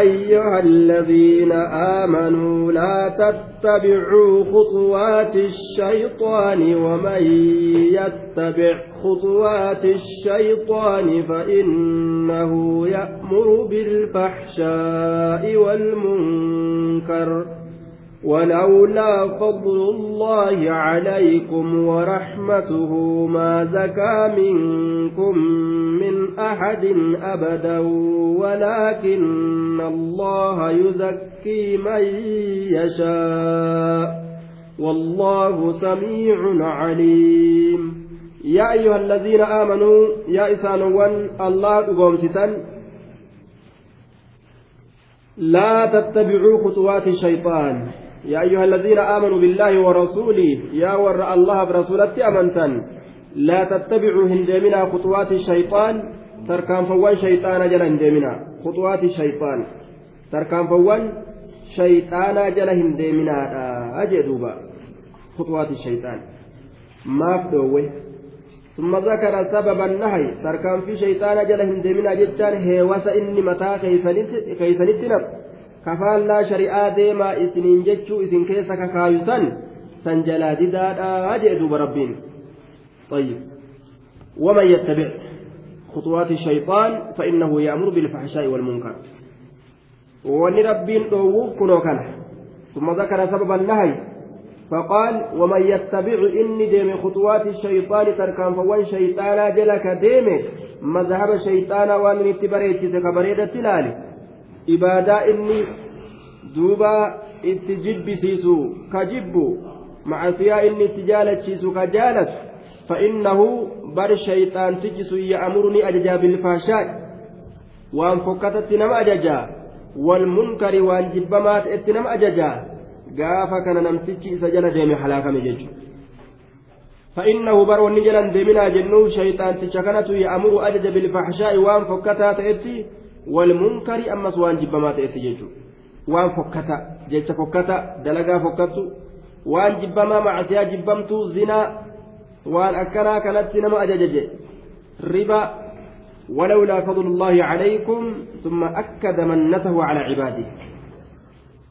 أيها الذين آمنوا لا تتبعوا خطوات الشيطان ومن يتبع خطوات الشيطان فإنه يأمر بالفحشاء والمنكر ولولا فضل الله عليكم ورحمته ما زكى منكم أحد أبدا ولكن الله يزكي من يشاء. والله سميع عليم. يا أيها الذين آمنوا يا إسانوان الله قومستا لا تتبعوا خطوات الشيطان. يا أيها الذين آمنوا بالله ورسوله يا ور الله برسولته أمنتن. لا تتبعوا هندمنا خطوات الشيطان. تركان فوان شيطان جل هندمنا خطوات الشيطان. تركان فوان شيطان جل هندمنا أجدوبا خطوات الشيطان. ما فدوه ثم ذكر سبب النهي. تركان في شيطان جل هندمنا جتان هيوس إني متى كيسنت نب deemaa isiniin jechuu isin keessa kakaayu san san jalaa didaadhaa jee duuba rabbiin طيب. ومن يتبع خطوات الشيطان فإنه يأمر بالفحشاء والمنكر. ونربين دووف كنو كان. ثم ذكر سبب النهي فقال ومن يتبع إني ديم خطوات الشيطان تركان فوان شيطانا جلك ديم مذهب الشيطان ومن اتبريت ibaadaa inni duuba itti jibbisiisu ka jibbu macasiyaa inni itti jaalachiisu ka jaalatu فإنه بر شيطان تجس يأمرني أججا بالفحشاء. وأن فكتت نما أججا. والمنكر وأن جبمات اتنما أججا. قافا كان نمتجي سجل ديمي حلاكا مجج فإنه بر ونجلا ديمنا جنو شيطان تشكنت يأمر أجج بالفحشاء. وأن فكتت اتي ammas waan jibbamaa ta'etti jechuudha waan fokkata jecha fokkata dalagaa fokkattu waan jibbamaa macasiyaa jibbamtuu zinaa waan akkanaa kanatti nama ajajaje. Riba ولولا فضل الله عليكم ثم أكد منته على عباده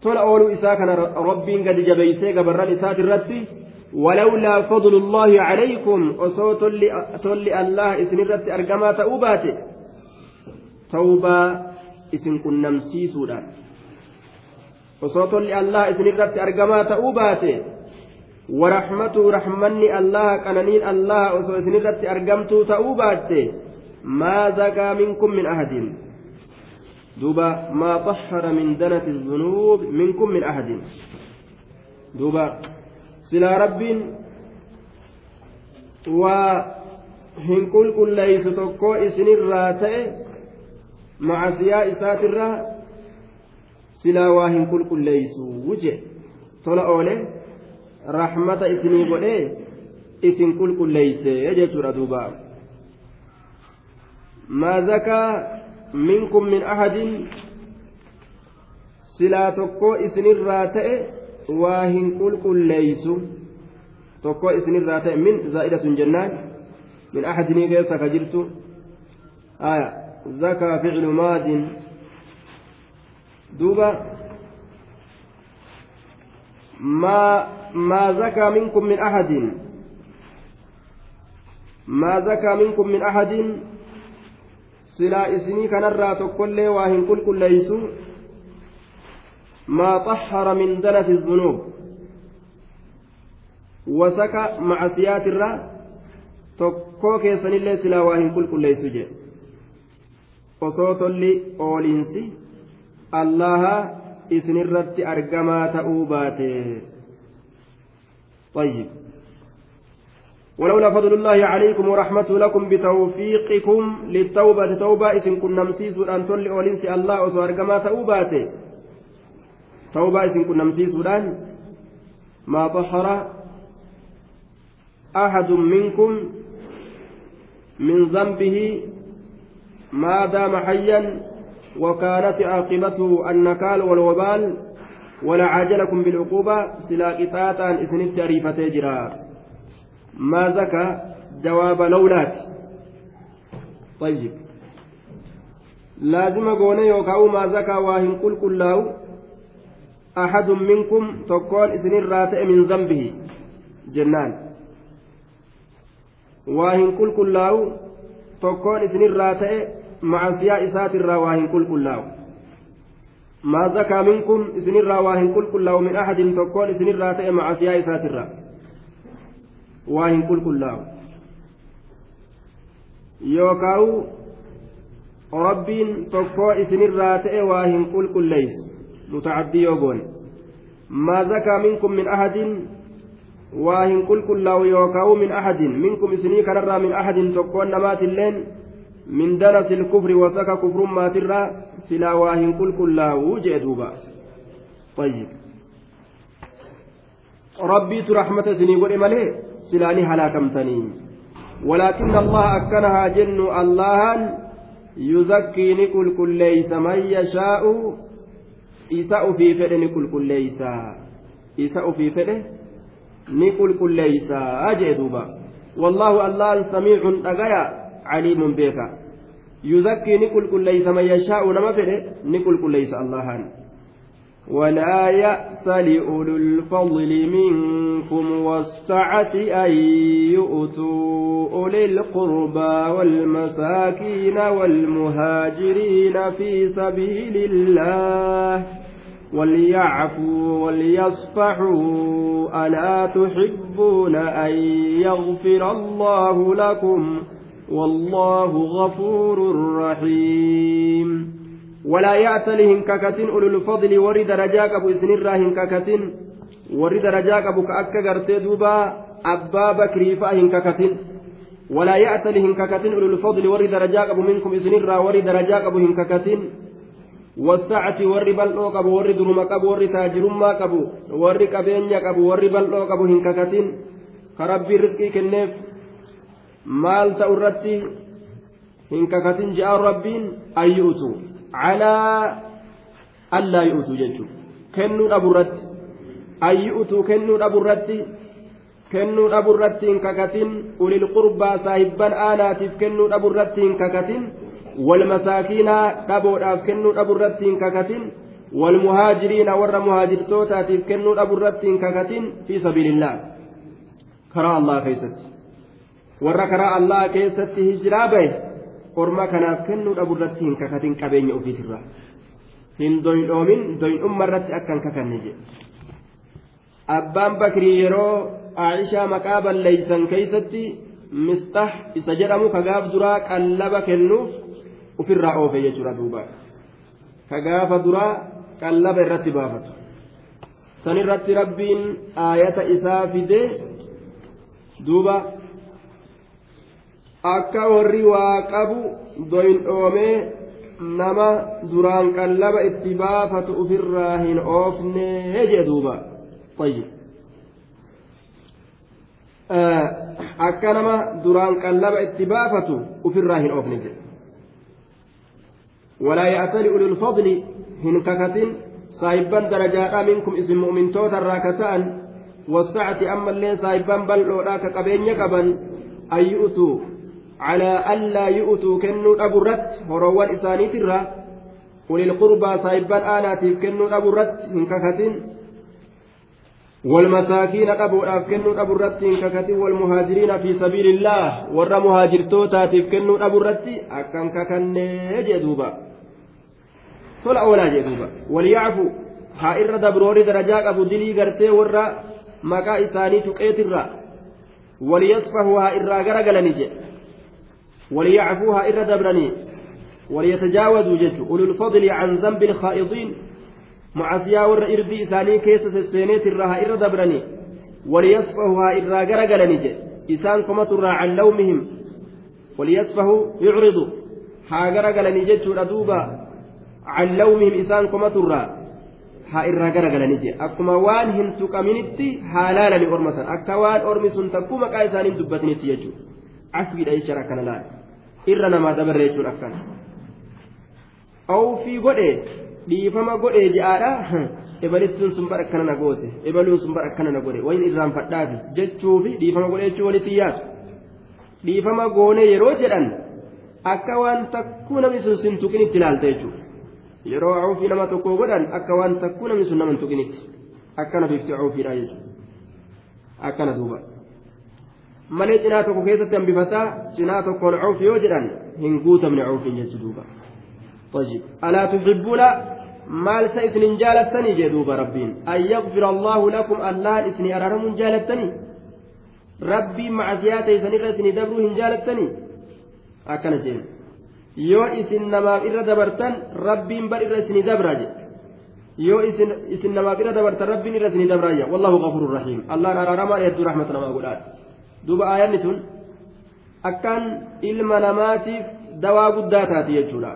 تولى أولو إساكنا ربي قد جبيسي قبر إسات الرد ولولا فضل الله عليكم أصوت تولي الله اسم الرد أرقما تأوباته tawbaa isin qunnamsiisuudhaan. Osoo tolli allah isinirratti argamaa ta'uu baate ورحمته رحمني الله قنانين الله وسو سنرت أرقمتو تأوبات ما زكى منكم من أحد. دوبا ما طهر من دنة الذنوب منكم من أحد. دوبا سلا رب وهن كل كل ليس تكو إسن الراتئ macasiyaa isaatirraa silaa waa hin qulqulleeysu wuje tola oole rahmata isinii godhee isin qulqulleeyse jechuudha duuba maa zakaa minkum min ahadin silaa tokkoo isinirraa ta'e waa hin qulqulleeysu tokkoo isinirraa ta'e min zaa'idatun jennaan min ahadinii keessa ka jirtu aya زكى فعل ماد دوبا ما ما زكى منكم من أحد. ما زكى منكم من أحد. سلا إسني كنرى تقول واهن كل كل ليسوا ما طهر من دنس الذنوب. وسكى مع سيات الرا. tokkoo keessanillee silaa waa hin qulqulleessu jedhe osoo tolli ooliinsi allaha isinirratti argamaa ta'uu baate. طيب ولولا فضل الله عليكم ورحمته لكم بتوفيقكم للتوبة توبة إذن كنا مسيس أن تولي أولينس الله وسوار كما توباته توبة إذن كنا مسيس ما طهر أحد منكم من ذنبه ما دام حيا وكانت عاقبته النكال والوبال ولعاجلكم بالعقوبة سلا قطاطا إسنت أريفتي جرا ما زكى جواب لولات طيب laazima goone yookaan maa zakaa waa hin qulqullaa'u axadun minkum tokkoon isinirraa ta'e min zambihi jennaan waa hin qulqullaa'u tokkoon isinirraa ta'e macasiyaa isaatirraa waa hin qulqullaa'u maa zakaa minkum isinirraa waa hin qulqullaa'u min axadin tokkoon isinirraa ta'e macasiyaa isaatirraa waa hin qulqullaa'u yookaan rabbiin tokkoo isinirraa ta'e waa hin qulqulleessu mutacaddi yoo goone maa zakaa minkum min ahadin waa hin qulqullaa'u yookaan min ahadin minkum isinii kanarraa min ahadin tokkoon namaatilleen min danasi ilkufri wasaka kufrummaatirraa silaa waa hin qulqullaa'u jee duuba طيب. ربيت رحمة سني ولي سلاني هلاكمتني ولكن الله أكنها جن الله يزكي نكل كل ليس من يشاء. إساء في فعل نكل كل ليس. إساء في فعل نكل كل ليس. أجدوبا والله الله سميع أغيا. عليم بك يزكي نكل كل ليس من يشاء نما فعل نكل كل ليس الله ولا يأس لأولو الفضل منكم والسعة أن يؤتوا أولي القربى والمساكين والمهاجرين في سبيل الله. وليعفوا وليصفحوا ألا تحبون أن يغفر الله لكم؟ والله غفور رحيم. ولا يأتل هنككتين أولو الفضل وري درجاك أبو إسنرا هنككتين وري درجاك أبو كأكا غرتي دوبا أبا بكري فهنككتين ولا يأتل هنككتين أولو الفضل وري درجاك أبو منكم إسنرا وري درجاك أبو هنككتين والساعة وري بلو قبو وري درما قبو وري تاجرما قبو وري قبينيا قبو وري بلو قبو هنككتين كربي رزقي كنف. مال تأرتي هنككتين جاء ربين أيوتو calaa allaa yi'utu jechuudha kennuu dhaburratti ayyu'utu kennuu dhaburratti kennuu dhaburratti hin kakatin ulil qurbaa saahibban aanaatiif kennuu dhaburratti hin kakatin wal masaakiinaa dhaboodhaaf kennuu dhaburratti hin kakatin wal muhaajiriina warra muhaajirtootaatiif kennuu dhaburratti hin kakatin fi sabiilillah karaa allah keessatti warra karaa allah keessatti hijiraa bahe orma kanaaf kennuu dhaburratti hin kakatin qabeenya ofiitirraa hin doyndhoomin doyndhumma irratti akka hin kakanne jedhe abbaan bakrii yeroo aishaa maqaa balleeysan keeysatti mistah isa jedhamu kagaaf duraa qallaba kennuuf ufirraa oofe jechuudha duuba. Kagaafa duraa qallaba irratti baafatu. San irratti rabbiin aayata isaa fide duuba akka warri waa qabu doyndhoomee nama duraan qallaba itti baafatu ufirraa hin oofne jee akka nama duraan qallaba itti baafatu ufirraa hin oofne jedhe walaa ya'tali ulul fadli hin kakatin saahibban darajaadha minkum isin mu'mintoota irraa ka ta'an wasacati ammallee saahibban bal'oodha ka qabeenya qaban an yu'tuu calaa allaa yu'tuu kennuu dhaburratti horoowwan isaaniitirra ulil qurbaa saahibban aanaatiif kennuu dhaburratti hin kakatin والمساكين أبو أفكنوا أبو الرتي ككتي والمهاجرين في سبيل الله. ور مهاجرتوتا تفكنوا أبو الرتي أكن ككن جدوبا. صلى أولا جدوبا. وليعفوا ها إر دبروري درجاك أبو دلي غرتي ور مكا إساني تقيت الرا وليصفحوا ها إر غرغلني وليعفوا ها إر دبرني. وليتجاوزوا جد أولو الفضل عن ذنب الخائضين. معصيا ور إردي إساني كيس سينيت الرها إر دبرني. وليصفحوا إر غرغلني جي إسان ترى عن لومهم. وليصفحوا يعرضوا. ها غرغلني جي دوبا. عن لومهم إسان إر غرغلني جي أكما وان هم تقمنتي حلالا لأرمسا أكا وان أرمسون تكوما كايسان دبتني تيجو عفوي لا يشرا كان لا إر نما دبر يجون أكان أو في غده dhiifama godhe je'aadha ebalisuun sun bara akkana na goote ebaluun sun bara akkana na godhe wayin irraan fadhaafi jechuufi dhiifama godhe jechuu walitti yaatu dhiifama goone yeroo jedhan akka waan takkuu namni sun sin tuqinitti ilaalta jechuudha yeroo cuufii nama tokko godhan akka waan takkuu namni sun nama hin tuqinitti akkana bifti cuufiidha jechuudha akkana duuba malee cinaa tokko keessatti hambifataa cinaa tokkoon cuufi yoo jedhan hin guutamne cuufiin jechuudha duuba. طيب ألا تحبون maal sa isinin jaalattanii jee duuba rabbiin an yaqfira allaahu lakum allahan isinii araaramuun jaalattanii rabbiin macasiyaa teeysanirra isinii dabruu hin jaalattanii akkana jeen yoo isin namaaf irra dabartan rabbiin bar irra isinii dabraa je yoo isin namaaf irra dabartan rabbiin irra isinii dabraayya wallahu gafurun rahiim allahan araaramaa hedduu rahmata namaa godhaadha duuba aayanni tun akkaan ilma namaatiif dawaa guddaa taati jechuudha.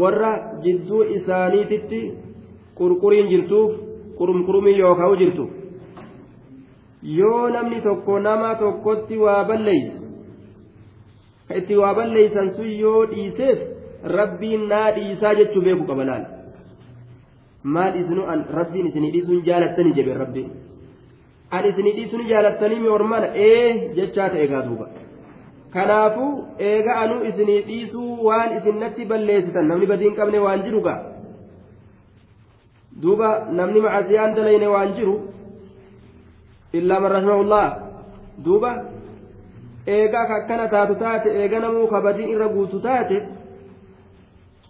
Warra jidduu isaaniititti qurquriin jirtuuf qurumqurumii yookaan jirtu. Yoo namni tokko nama tokkotti waa balleeyse ka itti waa balleeysan sun yoo dhiiseef rabbiin naa dhiisaa jechuu beeku qaba laal maal isinu an rabbiin isinii dhiisuun jaalattanii jebe rabbiin an isinii dhiisuun jaalattanii mi hormana ee jechaa ta'e gaa duuba. kanaafuu eega anuu isinii dhiisuu waan isin natti balleessitan namni badiin qabne waan jiru gaa duuba namni macasiyaan dalayne waan jiru illaa man rahimahullah duuba eega akkana taatu taate eega namuu kabadiin irra guutu taate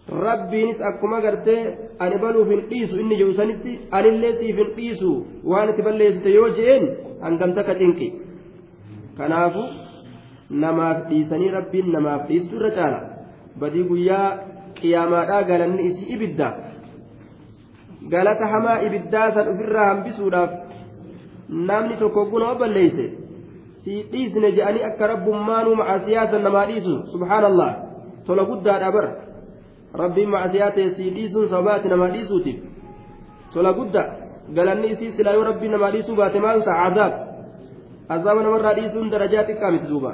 rabbiinis akkuma gartee ani baluuf hin dhiisu inni jiru sanitti anillee siif hin dhiisu waan itti balleessite yoo je'een hangam takka cinqi kanaafu namaaf dhiisanii rabbiin namaaf dhiistu irra caala. Badii guyyaa qiyaamaadhaa galanni isii ibidda. Galata hamaa ibiddaa san ofirraa hambisuudhaaf namni tokko gunoo balleeyse sii dhiisne je'anii akka rabbummaanuu macasiyaa san namaa dhiisu subhaanallah tola guddaadha bar namaa dhiisuutiif tola guddaa galanni isii silaa yoo rabbiin namaa dhiisuu baate maal ta'a azaab azaaba namarraa dhiisuun darajaa xiqqaa miti duuba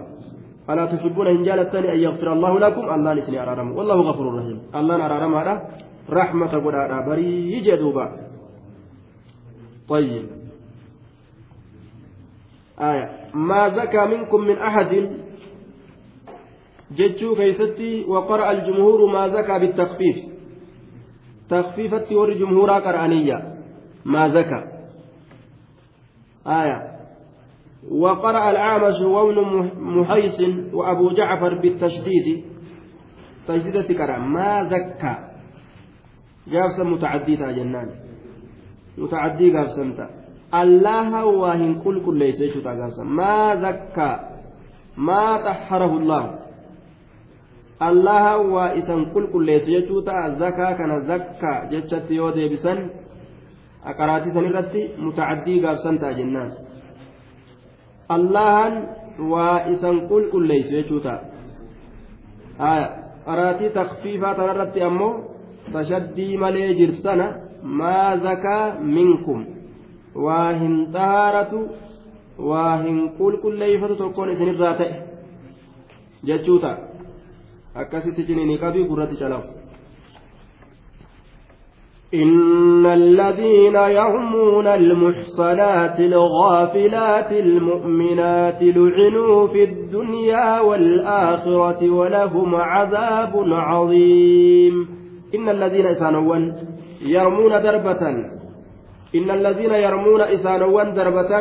ألا تحبون إن جالتني أن يغفر الله لكم الله نسني أرارم والله غفور رحيم الله أرارم هذا رحمة قد بري جدوبا طيب آية ما زكى منكم من أحد جتشو كيستي وقرأ الجمهور ما زكى بالتخفيف تخفيفة ور جمهورا قرآنية ما زكى آية وقرأ الأعمش وابن محيص وأبو جعفر بالتشديد تشديد تكرا ما زكى جافسا متعديتا جنان متعدي جافسا الله واهن كل كل ليس ما زكى ما طهره الله الله وإسان كل كل ليس جوتا زكى كان زكى جتشت يودي بسن أقراتي سنرتي متعدي جافسا جنان allahan waa isan qulqulleeysu jechuu ta'a qaraatii takfiifaa tanarratti ammoo tashaddii malee jirtana maa zakaa minkum waa hin xahaaratu waa hin qulqulleeyfatu tokkoon isinirraa ta'e jechuu ta'a akkasitti ciniinii qabii gurratti calafu إن الذين يرمون المحصنات الغافلات المؤمنات لعنوا في الدنيا والآخرة ولهم عذاب عظيم إن الذين إسانوان يرمون دربة إن الذين يرمون إسانوان دربة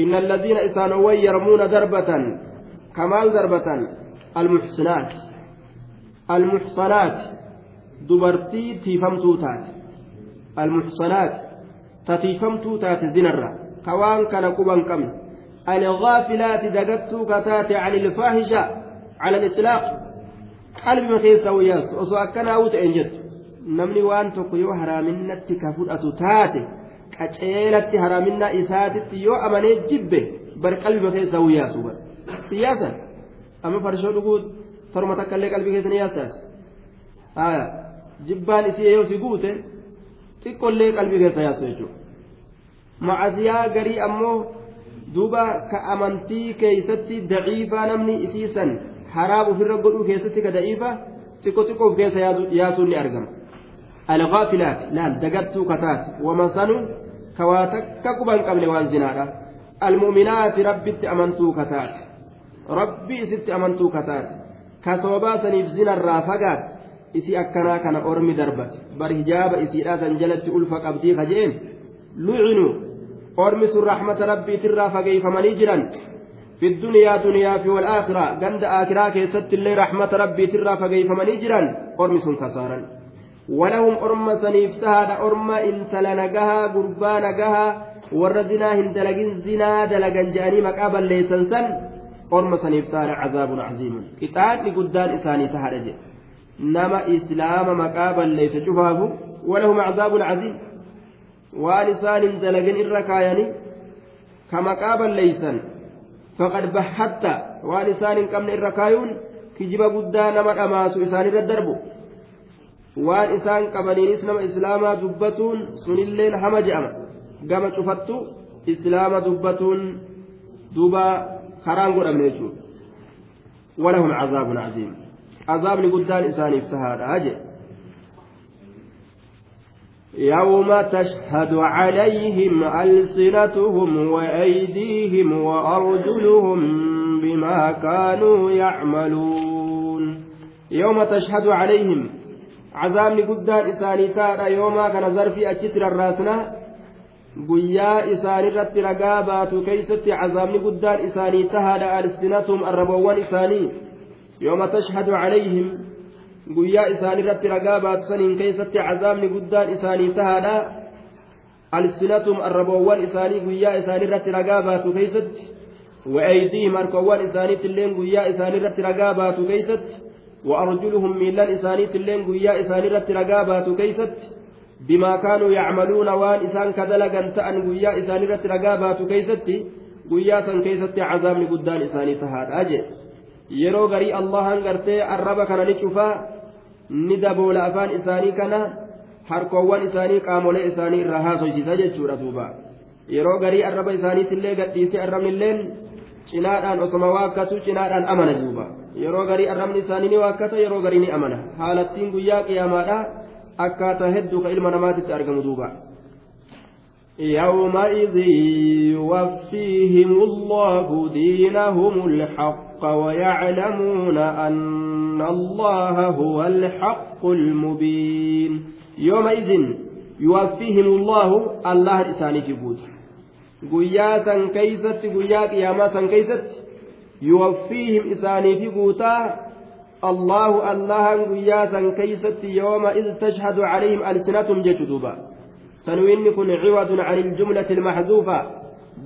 إن الذين إسانوان يرمون دربة كمال دربة المحصنات المحصنات taate zinarra ka waan kana quban qabne alghaafilaati dagattuu ka taate can ilfaahisha cala alislaaq qalbima keessaa wayyaansu osoo akkanaa'uu ta'en jettu namni waan tokko yoo haraaminatti ka fudhatu taate qaceelatti haraaminaa isaatitti yoo amanee jibbe bar qalbima keessaa wayyaasu bar siyaasan amma farshoo dhuguu torma takka illee qalbii keessa ni yaasaati jibbaan isii yoo si guute xiqqollee qalbii keessa yaasu jechuudha macasiyaa garii ammoo duuba ka amantii keeysatti daciifaa namni isiisan haraam ofirra godhuu keessatti ka daciifa xiqqo xiqqo of keessa yaasuun ni argama alghaafilaati laal dagattuu kataati wamasanu ka waa takka quban qabne waan zinaadha almu'minaati rabbitti amantuu kataati rabbii isitti amantuu kataate ka soobaasaniif zinarraa fagaat isii akkanaa kana ormi darbate bar hijaaba isiidhaa san jalatti ulfa qabdii kajeen lucinuu ormi sun rahmata rabbiitirraa fageeyfamanii jiran في الدنيا دنيا في والآخرة قند آخرة كيست اللي رحمة ربي ترى فقيفمني جرا أرمس كسارا ولهم أرم سنيفتها أرم إن تلنقها قربانقها والرزنا هندلقين زنا دلقا جاني مقابا ليسن سن أرم سنيفتها عذاب عظيم كتاب قدان إساني تهرج نما إسلام مقابا ليس شفاه ولهم عذاب عظيم ولسان ليسن faqad bahatta waan isaan hin qabne irra kaayuun kijiba guddaa nama dhamaasu isaanirra darbu waan isaan qabaniinis nama islaamaa dubbatuun sunilleen hama je'ama gama cufattu islaama dubbatuun duuba karaan godhamne jechuudha. Walahum cazaabun caziim azaabni guddaan isaaniif tahaadha jedhe يوم تشهد عليهم ألسنتهم وأيديهم وأرجلهم بما كانوا يعملون يوم تشهد عليهم عذاب قدان إساني تارا يوم كان ظرفي أشتر الراسنا guyyaa isaan irratti ragaa baatu keeysatti cazaabni guddaan isaanii tahaadha alsinatum arrabawwan isaanii yooma tashhadu calayhim guyyaa isaanirratti ragaa baataniin keessatti cazaabni guddaan isaanii tahaadha alsinatum arraboowwan isaanii guyyaa isaanirratti ragaa baatu keessatti wa'aydiihim harkowwan isaaniitilleen guyyaa isaanirratti ragaa baatu keessatti وأرجلهم ميلان إسانيت اللين قويا إسانيرت رقا باتو كيست بما كانوا يعملون وان إسان كدلقا تأن قويا إسانيرت رقا باتو كيست قويا سن كيست عذاب قدان إساني تهاد أجي yeroo garii allahan gartee arraba kana ni cufaa ni daboola afaan isaanii kana harkoowwan isaanii qaamolee isaanii irraa haasoysiisa jechuudha duuba yeroo garii arraba isaaniitillee gadhiisee arrabnilleen cinaadhaan osoma waakkatu cinaadhaan amana duuba yeroo garii arrabni isaanii ni waakkata yeroo garii ni amana haalattiin guyyaa qiyaamaadha akkaataa hedduu ilma namaatitti argamu duuba يومئذ يوفيهم الله دينهم الحق ويعلمون أن الله هو الحق المبين يومئذ يوفيهم الله الله إساني جبوت san keeysatti guyyaa qiyaamaa san keeysatti yuwaffiihim isaanii fi allahan guyyaa san keeysatti yooma id tashhadu calayhim alsinatum jechu duuba تنوين كن عوض عن الجملة المحذوفة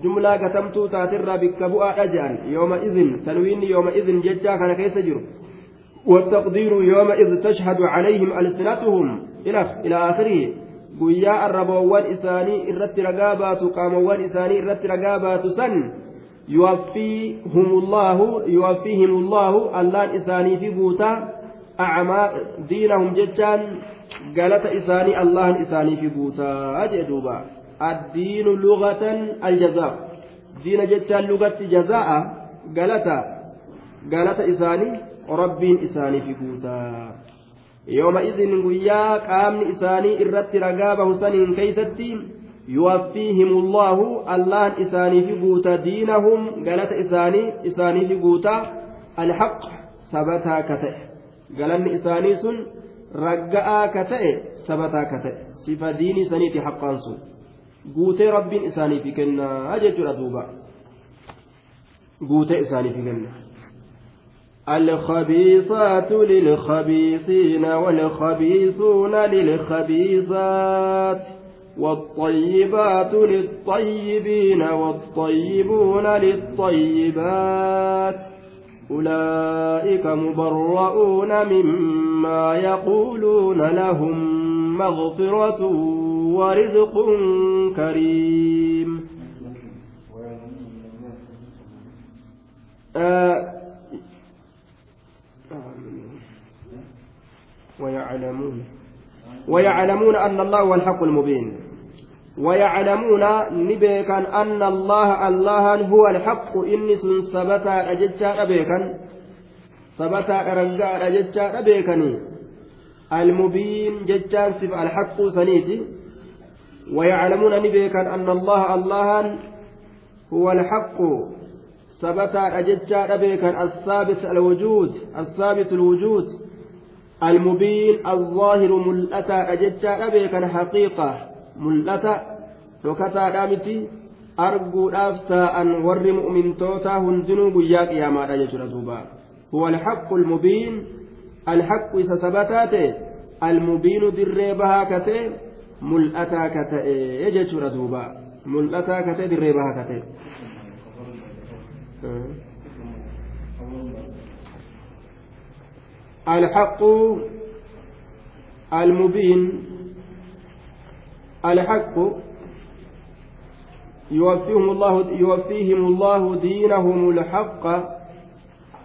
جملة كتمت تاتر بكبؤة أجعل يومئذ تنوين يومئذ ججا كان كيس جر والتقدير يومئذ تشهد عليهم ألسنتهم إلى إلى آخره guyyaa arraboowwan isaanii irratti ragaa baatu qaamowwan isaanii irratti ragaa baatu san yuwaffiihimullahu allaan isaaniifi guutaa acmaa diinahum jechaan galata isaanii allahan isaaniifi guutaa jee duuba addiinu lugatan aljazaa diina jechaan lugatti jazaa'a galata galata isaanii rabbiin isaaniifi guutaa yooma izin guyyaa qaamni isaanii irratti ragaa bahu saniin keeysatti yuwaffiihim allahu allahan isaaniifi guuta diinahum galata isaanii isaaniifi guuta alhaq sabataa ka ta'e galanni isaanii sun ragga'aa ka ta'e sabataa ka ta'e sifa diinii saniiti haqqaan sun guutee rabbiin isaaniifi kennaa jechuudha duuba guutee isaaniifi kenna الخبيثات للخبيثين والخبيثون للخبيثات والطيبات للطيبين والطيبون للطيبات أولئك مبرؤون مما يقولون لهم مغفرة ورزق كريم. آه ويعلمون ويعلمون أن الله هو الحق المبين. ويعلمون نبيكا أن الله الله هو الحق. إني سن سبتا أججا أبيكا سبتا أرجاء أججا أبيكني المبين ججان سف الحق سنيتي ويعلمون نبيكا أن الله الله هو الحق. ثبتا أججا أبيكا الثابت الوجود الثابت الوجود. المبين الظاهر ملأتا أججا أبيكا حقيقة. ملأتا وكتا دامتي arguudhaaf taa'an warri mu'mintootaa hundinuu guyyaa qiyaamaadha jechuudha duuba huwa alhaqqu almubiin alhaqqu isa sabataa ta'e almubiinu dirree bahaa ka ta'e mul'ataa ka ta'e jechuudha duuba mul'ataa ka ta'e dirree bahaa ka ta'e الحق المبين الحق يوفيهم الله يوفيهم الله دينهم الحق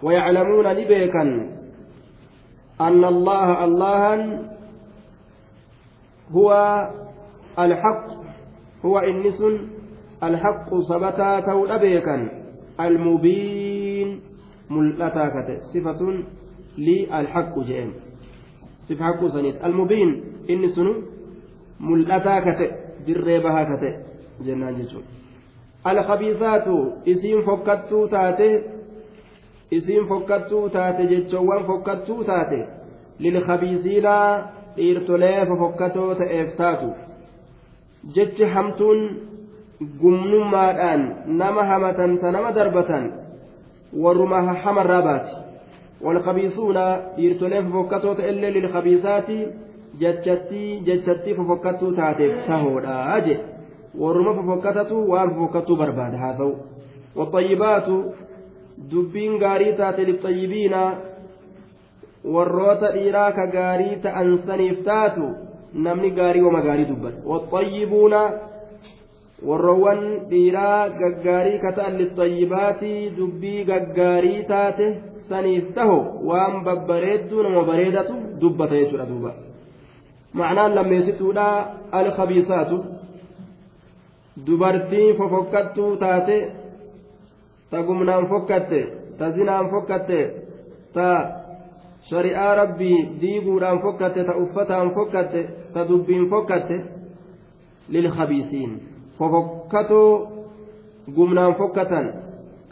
ويعلمون لبيكا أن الله الله هو الحق هو إنس الحق ثبتا أبيكا المبين ملتا كته صفة للحق جئن. صفة حق سنيت. المبين إنس ملتا كته دربها كته jennaan jechuudha alkhabiisaatu isiin fokkattuu taate isiin fokkattuu taate jechoowwan fokkattuu taate lilkhabiisiinaa dhiirtolee fofokkatoo ta'eef taatu jechi hamtuun gumnummaadhaan nama hamatanta nama darbatan warruma hamarraa baati walkhabiisuuna dhiirtoleen fofokkatoo ta'ellee lilkhabiisaati jechattii jechattii fofokkattuu taateef tahoodha jedhe warruma fofokkatatu waan fofokkattuu barbaada haasa'u waxayyibaatu dubbiin gaarii taate lixayyibiina warroota dhiiraa ka gaarii ta'an saniif taatu namni gaarii wama gaarii dubbata. Waxayyibuuna warroowwan dhiiraa gaggaarii ka ta'an lixayyibaati dubbii gaggaarii taate saniif taho waan babbareedduu nama bareedatu dubbata jechuudha duuba macnaan lammeessituudha alkhabiisaatu dubartii fofokkattuu taate ta gumnaan fokkatte ta zinaan fokkatte ta shari'aa rabbii diiguudhaan fokkatte ta uffataan fokkatte ta dubbiin fokkatte lilkhabiisiin fofokkatoo gumnaan fokkatan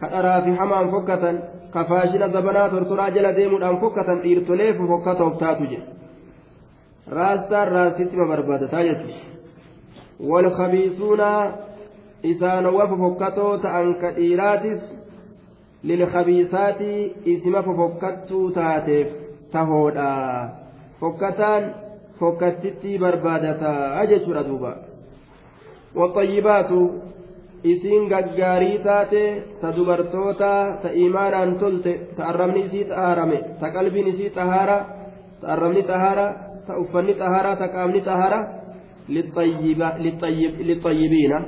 ka dharaa fi hamaan fokkatan ka faashina zabanaa tortoraa jala deemuudhaan fokkatan dhiirtolee fofokkatoof taatu jedhe raastaan raastitti ma barbaadataa jechuudha wal kabiisuuna isaanowwa fofokkatoo ta'an ka dhiiraatis lilkabiisaati isima fofokkattuu taateef tahoodha. Fokkataan fokkattitti barbaadataa jechuudha duuba. Waxayyibaatu isiin gaggaarii taate ta dubartoota ta imaanaan tolte ta arrabni isii xaarame ta qalbiin isii xahara ta arrabni xahara ta uffanni xaharaa ta qaamni xaharaa lixayyibiina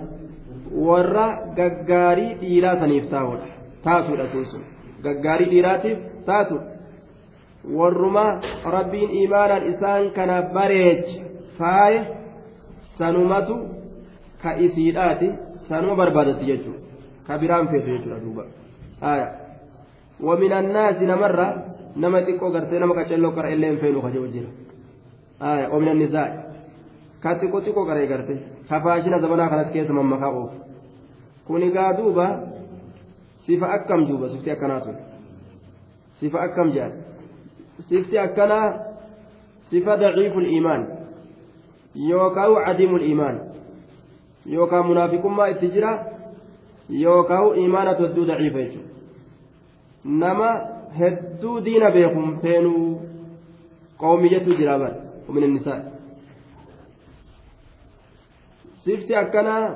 warra gaggaarii dhiiraa saniif taa'udha taatudha sun gaggaarii dhiiraatiif taatudha warruma rabbiin imaanaan isaan kana bareecha faaye sanumatu ka isiidhaati sanuma barbaadatti jechuudha ka biraan feetu jechuudha duuba. Wamin minannaasi namarra nama xiqqoo gartee nama qacalloo qara illee hin feenu kaje jira oomina nisaa ka xiqqoo xiqqoo qaree garte. Ka zabanaa zamanaa kanatti keessa mammakaa oofu kuni gaa duuba sifa akkam duuba? Sifti akkanaa sun sifa akkam jedhan sifti akkanaa sifa daciiful iimaan. Yookaan cadiimul iimaan. Yookaan munaafiqummaa itti jira. Yookaan iimaana hedduu daciifa jechuudha. Nama hedduu diina beekuun feenuu qoomiyyatu jira bara. Nisaa. sifti akkanaa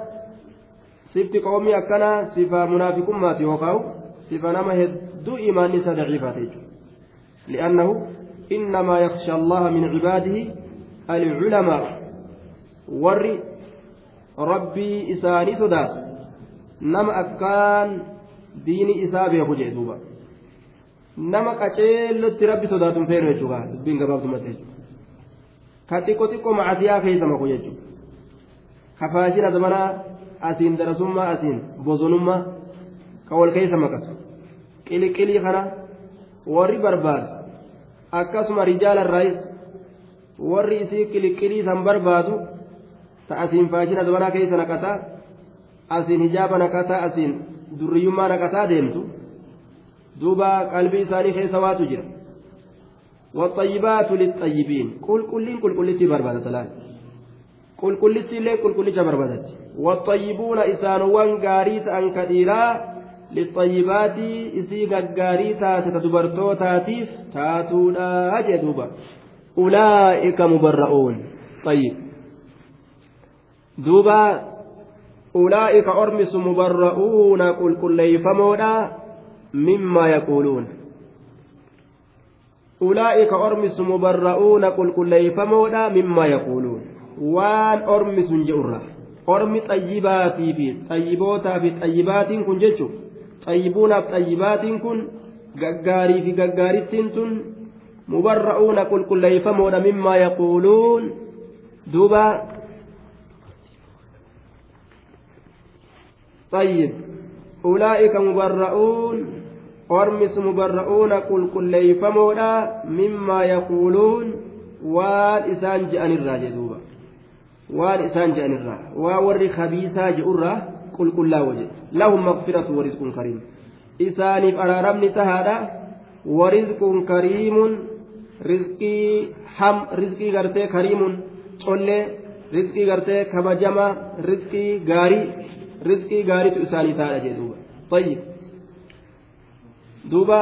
sifti qoomii akkanaa sifa munaafiqummaati yookaan sifa nama hedduu imaanni isa daciifaate jechuudha li'annahu innamaa yakhsha allaha min cibaadihi alculamaa warri rabbii isaanii sodaatu nama akkaan diini isaa beeku jee duuba nama qaceellotti rabbi sodaatuun feeru jechuudha dubbiin gabaabdumatti jechuudha ka xiqqoo xiqqoo macasiyaa keessa maku jechuudha. kafaashina zamanaa asiin darasummaa asiin bosonummaa ka wal keessa maqasu qiliqilii kana warri barbaadu akkasuma rijaalarraayis warri isii qiliqilii san barbaadu ta asiin faashina zamanaa keessa naqataa asiin hijaaba naqataa asiin durriyyummaa naqataa deemtu duuba qalbii isaanii keessa waatu jira والطيبات للطيبين قل كل كل كل بربادة الآن قل كل لين قل كل بربادة والطيبون إسانوان غاريت أن كثيرا للطيبات إسي غاري تاتي تدبرتو تاتيف تاتونا أجدوبا أولئك مبرؤون طيب دوبا أولئك أرمس مبرؤون قل كل يفمونا مما يقولون ulaa'ika ormisu mubarra'uuna qulqulleeyfamoodha mimmaa yaquuluun. Waan ormi sun je'urra. Ormi xayyibaatii fi xayyibootaa fi xayyibaatiin kun jechu xayyibuunaaf xayyibaatiin kun gaggaarii fi gaggaarittiin tun mubarra'uuna qulqulleeyfamoodha mimmaa yaquuluun. Duuba. Xayyib ulaa'ika mubarra'uun. أرمس مبرؤون قل قل ليفمولا مما يقولون والإسان جأن الراجع دوبا والإسان جأن الراجع ووري خبيثا جئرة قل قل لا وجه لهم مغفرة ورزق كريم إسانف أرارمني تهادا ورزق كريم رزقي حم رزقي غرتي كريم تولي رزقي غرتي كبجما رزقي غاري rizqii gaariitu isaanii taadha jee duuba. Tayyib. Duuba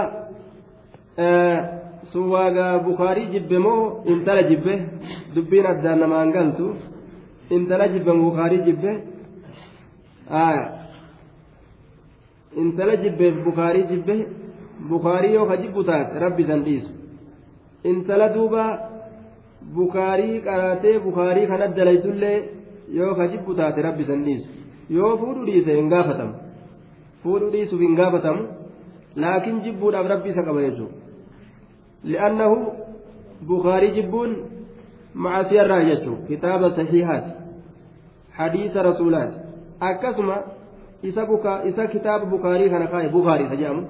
sun waagaa bukaarii jibbe moo intala jibbe dubbiin addaan namaan galtu intala jibbe bukaarii jibbe intala jibbeef bukaarii jibbe bukaarii yoo ka jibbu taate rabbi san dhiisu intala duuba bukaarii qaraatee bukaarii kan addalaytullee yoo ka jibbu taate rabbi san dhiisu yoo fuudhuu dhiise hin gaafatamu fuudhuu dhiisuuf hin gaafatamu qaba jechuudha li'annahu bukaarii jibbuun macasiyarraa jechuudha kitaaba sahihaati hadiisa rasuulaati akkasuma isa buka isa kitaaba bukaarii kana kaa'e bukaarii isa jedhamu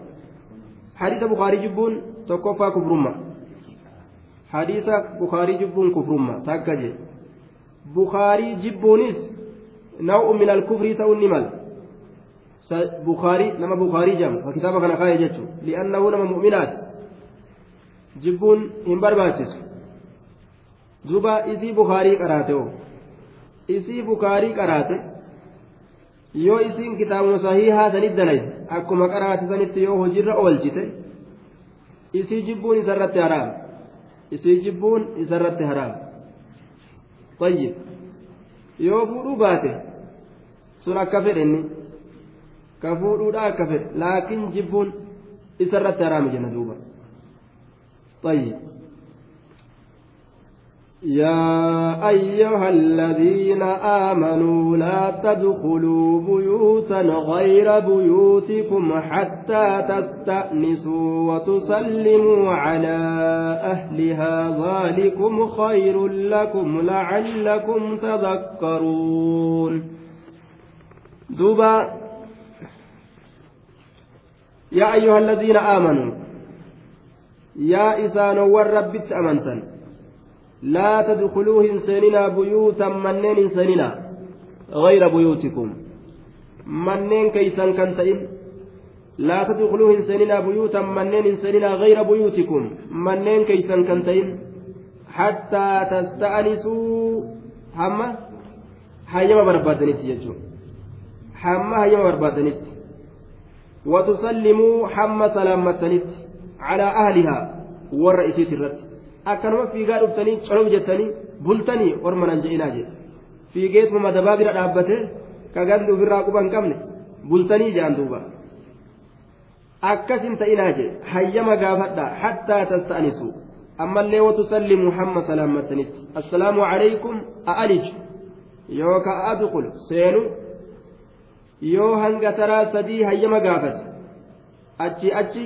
hadiisa bukaarii jibbuun tokkoffaa kufrumma hadiisa bukaarii jibbuun kufrumma takka jee bukaarii jibbuunis نوع من الكفر مال بخاري نما بخاري جام وكتابه كان خاية جتشو لأنه نما مؤمنات جبون هم برباتس دوبا إذي بخاري قراته إذي بخاري قراته yoo isiin kitaabuma sahihaa sanit dalayte akkuma qaraate sanitti yoo hojiirra oolchite isii jibbuun isarratti haraam isii jibbuun isarratti haraam tayyib yoo fuudhuu baate sun akka fedhe inni ka fuudhuudha akka fedhe laakiin jibbuun isarratti haraami jenna duuba. طيب يا أيها الذين آمنوا لا تدخلوا بيوتا غير بيوتكم حتى تستأنسوا وتسلموا على أهلها ذلكم خير لكم لعلكم تذكرون يا أيها الذين آمنوا يا إسان والرب أمنتن لا تدخلوا إنساننا بيوتا منين إنساننا غير بيوتكم. منين كيسان كنتين لا تدخلوا إنساننا بيوتا منين إنساننا غير بيوتكم. منين كيسان كنتين حتى تستأنسوا. هما هيما بربادنت يجو هما هيما بربادنت وتسلموا حما سلامتنت على أهلها والرئيسية الرتب akkanuma fiigaa dhuftanii colom jettanii bultanii orma nan je'inaa jedhe fiigeetuma madabaa bira dhaabbate ka gandi ofirraa quba hin qabne bultanii jedhan duuba akkas hin ta'inaa jedhe hayyama gaafadha hattaa tasta'anisu ammallee watusallimu hamma salaammattanitti assalaamu calaykum a'alij yooka adqul seenu yoo hanga taraa sadii hayyama gaafate achi achi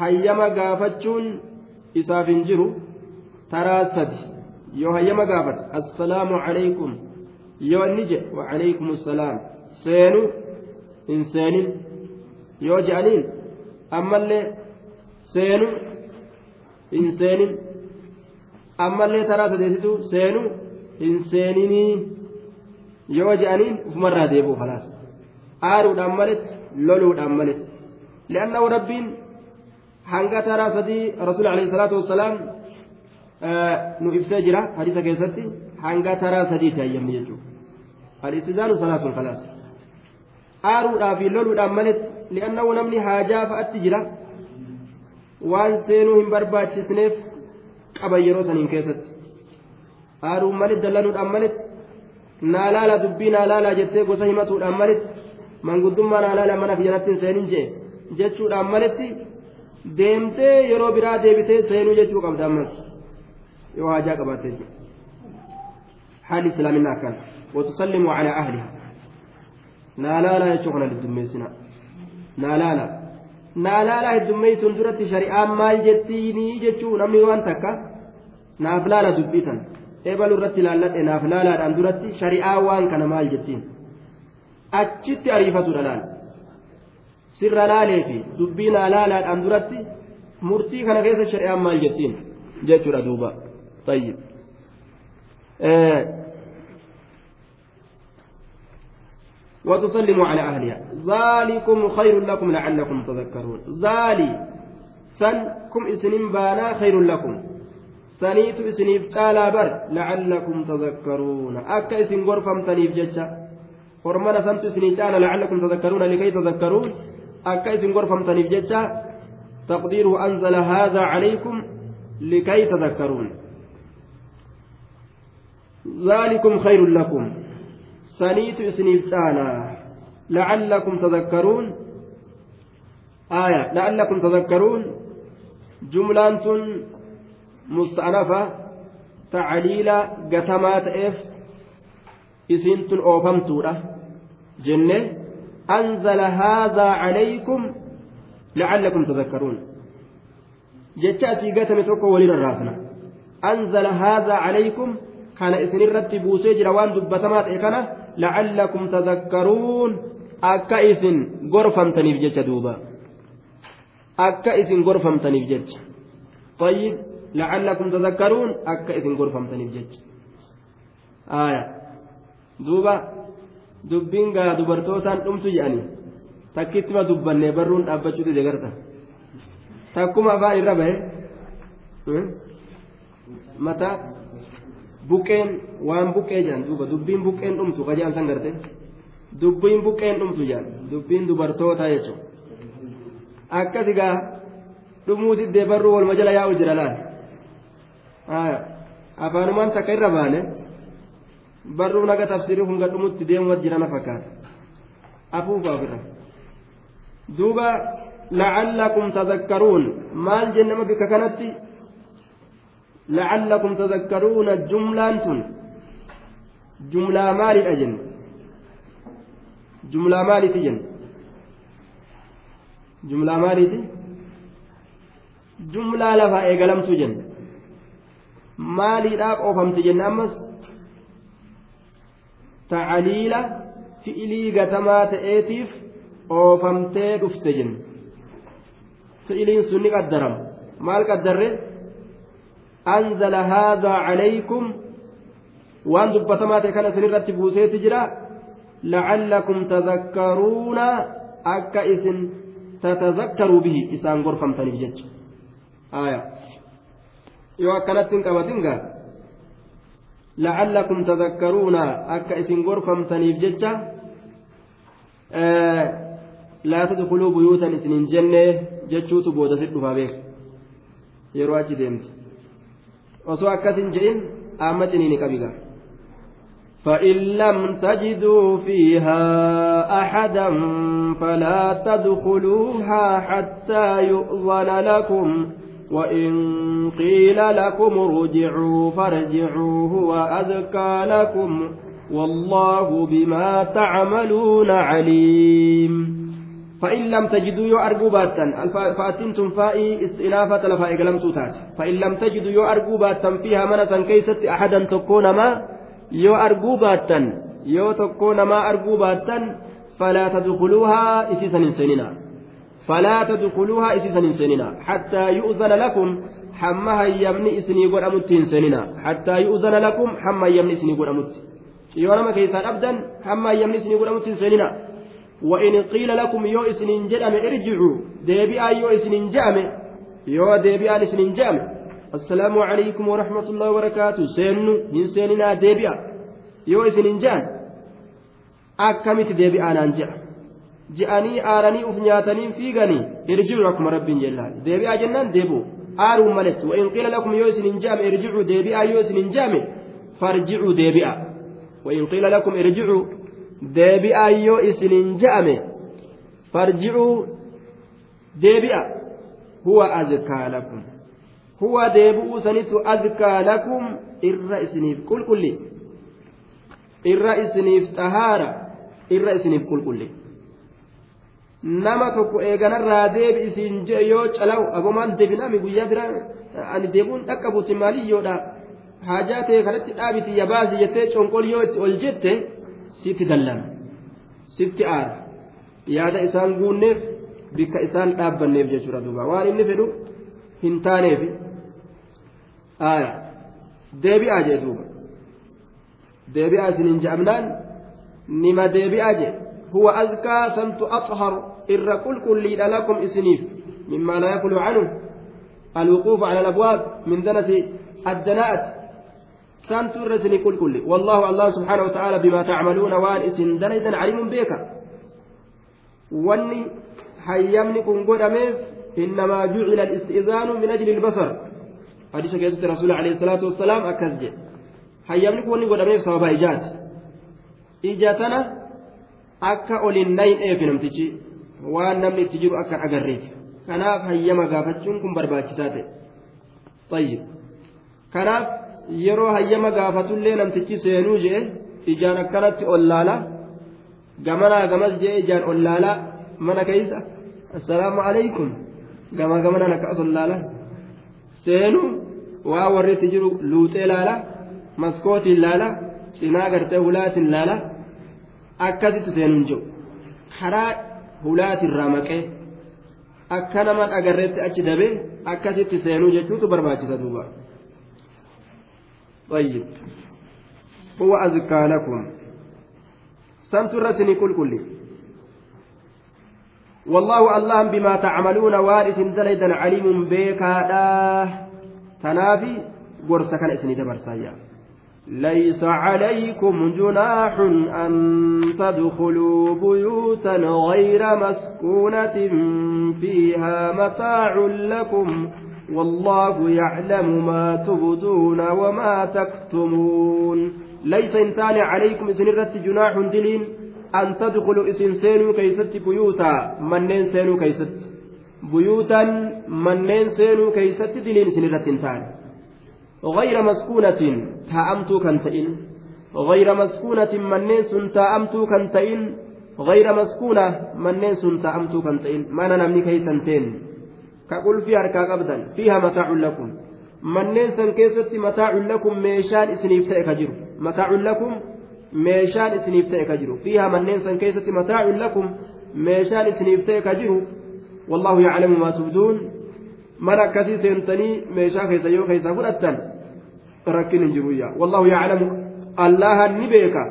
hayyama gaafachuun isaaf hin jiru taraa sadi. Yoo hayyama gaafate assalaamu calaykum yoo inni jedhe wacalaykum assalaam. Seenu hin seenin. Yoo je'aniin ammallee seenu hin seenin. Ammallee taraa sadeessitu seenu hin seeninii yoo je'aniin ufumarraa deebi'u falaas aaruudhaan maletti loluudhaan maletti li'annahu rabbiin hanga taraa sadii rasuul alayhi salaatu wassalaam nu ibsee jira hadiisa keessatti hanga taraa sadiiti hayyamni jechuudha al-istizaanu salaasun khalaas aaruudhaa fi loluudhaan maletti li'annahu namni haajaa fa'atti jira waan seenuu hin barbaachisneef qaban yeroo saniin keessatti aaruun malit dallanuudhaan maletti naa laala dubbii naa laala jettee gosa himatuudhaan maletti manguddummaa naa laala mana hin seenin jee jechuudhaan maletti deemtee yeroo biraa deebitee seenuu jechuu qabda ammas yoo haajaa qabaattee jechuudha haalli islaaminaa akkana وتسلم على أهلها نالالا يشوفنا للدميسنا نالالا نالالا الدميسون درت شريعة مال جتيني جتشو نمي وان تكا نافلالا دبيتا ebalu irratti laalladhe naaf laalaadhaan duratti shari'aa waan kana maal jettiin achitti ariifatudha laal sirra laalee fi dubbii naa laalaadhaan duratti murtii kana keessa shari'aan maal jettiin jechuudha duuba tayyib وتسلموا على أهلها ذلكم خير لكم لعلكم تذكرون ذلك سنكم إسنين بانا خير لكم سنيت إسنيف تعالى بر لعلكم تذكرون أكا إسن غرفم تنيف جتشا ورمنا سنت إسنيف تعالى لعلكم تذكرون لكي تذكرون أكا إسن غرفم تنيف جتشا تقديره أنزل هذا عليكم لكي تذكرون ذلكم خير لكم سنيت إسنيف تعالى لعلكم تذكرون آية لعلكم تذكرون جملة ta'eef isiin tun oofamtuudha jenne anzala haadhaa calaykum lacallakum tadakkaruun jecha asii gatame tokko walirra raafna anzala haadhaa calaykum kana isinirratti buusee jira waan dubbatamaa ta'e kana lacallakum tadakkaruun akka isin gorfamtaniif jecha duuba akka isin gorfamtaniif jecha طيب لعلكم تذكرون أكا إذن غرفم تنجج آية دوبا dubartootaan dhumtu jedhani takkittima dubbanne barruun dhaabbachuu dide garta takkuma afaan irra bahe mataa buqqeen waan buqqee jedhan duuba dubbiin buqqeen dhumtu ka jedhan san garte dubbiin buqqeen dhumtu jedhan dubbiin dubartootaa jechuudha akkasi gaa dhumuu diddee barruu walma jala yaa'u jira laal afaanumaan takka irra baane barruu naga tafsirii hunga dhumutti deemuwat jirana fakkaata afuufa ofirra duuba lacallakum tadakkaruun maal jennama bika kanatti lacallakum tadakkaruuna jumlaan tun jumlaa maalidha jenne jumlaa maaliiti jenne jumlaa maaliiti jumlaa lafaa eegalamtuu jenne maaliidhaaf oofamte jenne ammas tacaliila fi'ilii gatamaa ta'eetiif oofamtee dhufte jenne. Fi'iliin sun ni qaddarama. Maal qaddarre? Anzala haadhaa calaykum. Waan dubbatamaa ta'e kana isinirratti buuseeti jira. Lacallakum tadakkaruuna akka isin tatadakkaruu bihi isaan gorfamtaniif jecha. Aya yoo akkanatti hin qabatin gaa lacallakum tadakkaruuna akka isin gorfamtaniif jecha laa tadkuluu buyuutan isin hin jenne jechuutu booda sit dhufaa beek yeroo achi deemte osoo akkas hin jedhin amma ciniini qabigaa فإن لم تجدوا فيها أحدا فلا تدخلوها حتى يؤذن لكم وإن قيل لكم ارجعوا فارجعوا هو أزكى لكم والله بما تعملون عليم. فإن لم تجدوا يو أرجوباتا فأتنتم فائي؟ استئنافة لفائق لم تتات فإن لم تجدوا يو أرجوباتا فيها منة كيست أحدا تكون ما؟ yoo arguu baattan yoo tokko namaa arguu baattan falaa tadkuluuhaa tadkuluuhaa isiisan hin seenina hattaa yu'zana lakum hamma hayyamni isinii godhamutti hin seenina hattaa yu'zana lakum hamma hayyamni isinii godhamutti yoo nama keessaa dhabdan hamma hayyamni isinii godhamutti hin seenina وإن قيل لكم يو إسنين جأم ارجعوا ديبئا يو إسنين جأم يو ديبئا إسنين جأم السلام عليكم ورحمة الله وبركاته سينو من سيننا ديبئا يو إسنين جأم أكمت ديبئا ji'anii aaranii uf nyaatanii fiiganii irji'u akkuma rabbiin jennaan. Deebi'aa jennaan deebi'u. Aaruu males. Wa'in qiila lakum yoo isin hin jaame irji'u deebi'aa yoo isin hin jaame farji'u deebi'a. Wa'in qiila lakum irji'u deebi'aa yoo isin hin jaame farji'u deebi'a. Huwa azkaa lakum. Huwa deebi'uu sanitu azkaa lakum irra isiniif qulqulli. Irra isiniif xahaara irra isiniif qulqulli. Nama tokko eeganarraa deebi isiin je'e yoo cala'u agomaan deebinami guyyaa biraa ani deebuun dhaqqabuuti maaliyyoodha haajaa ta'e kanatti dhaabiti yabaasi jettee conqol yoo itti ol jette sitti dallana sitti aara. Yaada isaan guunneef bikka isaan dhaabbanneef jechuudha duuba. Waan inni fedhu hin taaneef aaya. Deebi'aa jee duuba. Deebi'aa isiniin je'amnaan nima deebi'aa jee huwa azkaa santu axhar irra qulqulliidha lakum isiniif mimmaa laa yakulu canhu الوقوف على الأبواب من دنس الدناءة. سانتو الرسل كل كل. والله الله سبحانه وتعالى بما تعملون وان إسن دليدا عليم بك. واني حيمني كن قدميف إنما جعل الاستئذان من أجل البصر. حديث كيسة الرسول عليه الصلاة والسلام أكزج حيمني كن قدميف سبب إيجاد. إيجاتنا akka olin nayin eefi namtichi waan namni itti jiru akka agarreef kanaaf hayyama gaafachuun kun barbaachisaa ta'e. Tayyib. Kanaaf yeroo hayyama gaafatullee namtichi seenuu jee ijaan akkanatti ollaala gamanaa gamas jee ijaan ollaala mana keeysa assalaamu alaykum gama gamanaan akkas ollaala seenuu waa warri itti jiru luuxee laala maskootiin laala cinaa gartee hulaatiin laala akkasitti seenuun jiru karaa hulaatirraa maqee akka nama agarreetti achi dabee akkasitti seenuu jechuutu barbaachisa duuba. طيب هو أزكى لكم سنترتني كل كل والله الله بما تعملون وارث دليدا عليم بيكا تنافي قرصك الاسم دبرسايا ليس عليكم جناح أن تدخلوا بيوتا غير مسكونة فيها متاع لكم والله يعلم ما تبدون وما تكتمون. ليس إنسان عليكم سنرت جناح دلين أن تدخلوا إسن سينو كيست بيوتا. منين سينو كيست؟ بيوتا منين سينو كيست دلين سنرت إنسان. غير مسكونة تأمتو كنتئن غير مسكونة منين سن تأمتو كنتئن غير مسكونة منين سن تأمتو كنتئن ما كيسنتين fiiha mataacun lakum manneen san keessatti mataacun lakum meeshaan isiniif ta'e ka jiru mataacun lakum meeshaan isiniif ta'e ka jiru fiiha manneen san keessatti mataacun lakum meeshaan isiniif ta'e ka jiru wallahu yaclamu maa tubduun mana akkasii seentanii meeshaa keessa yoo keessa fudhattan rakkin hin jiruyya wallahu yaclamu allaha ni beeka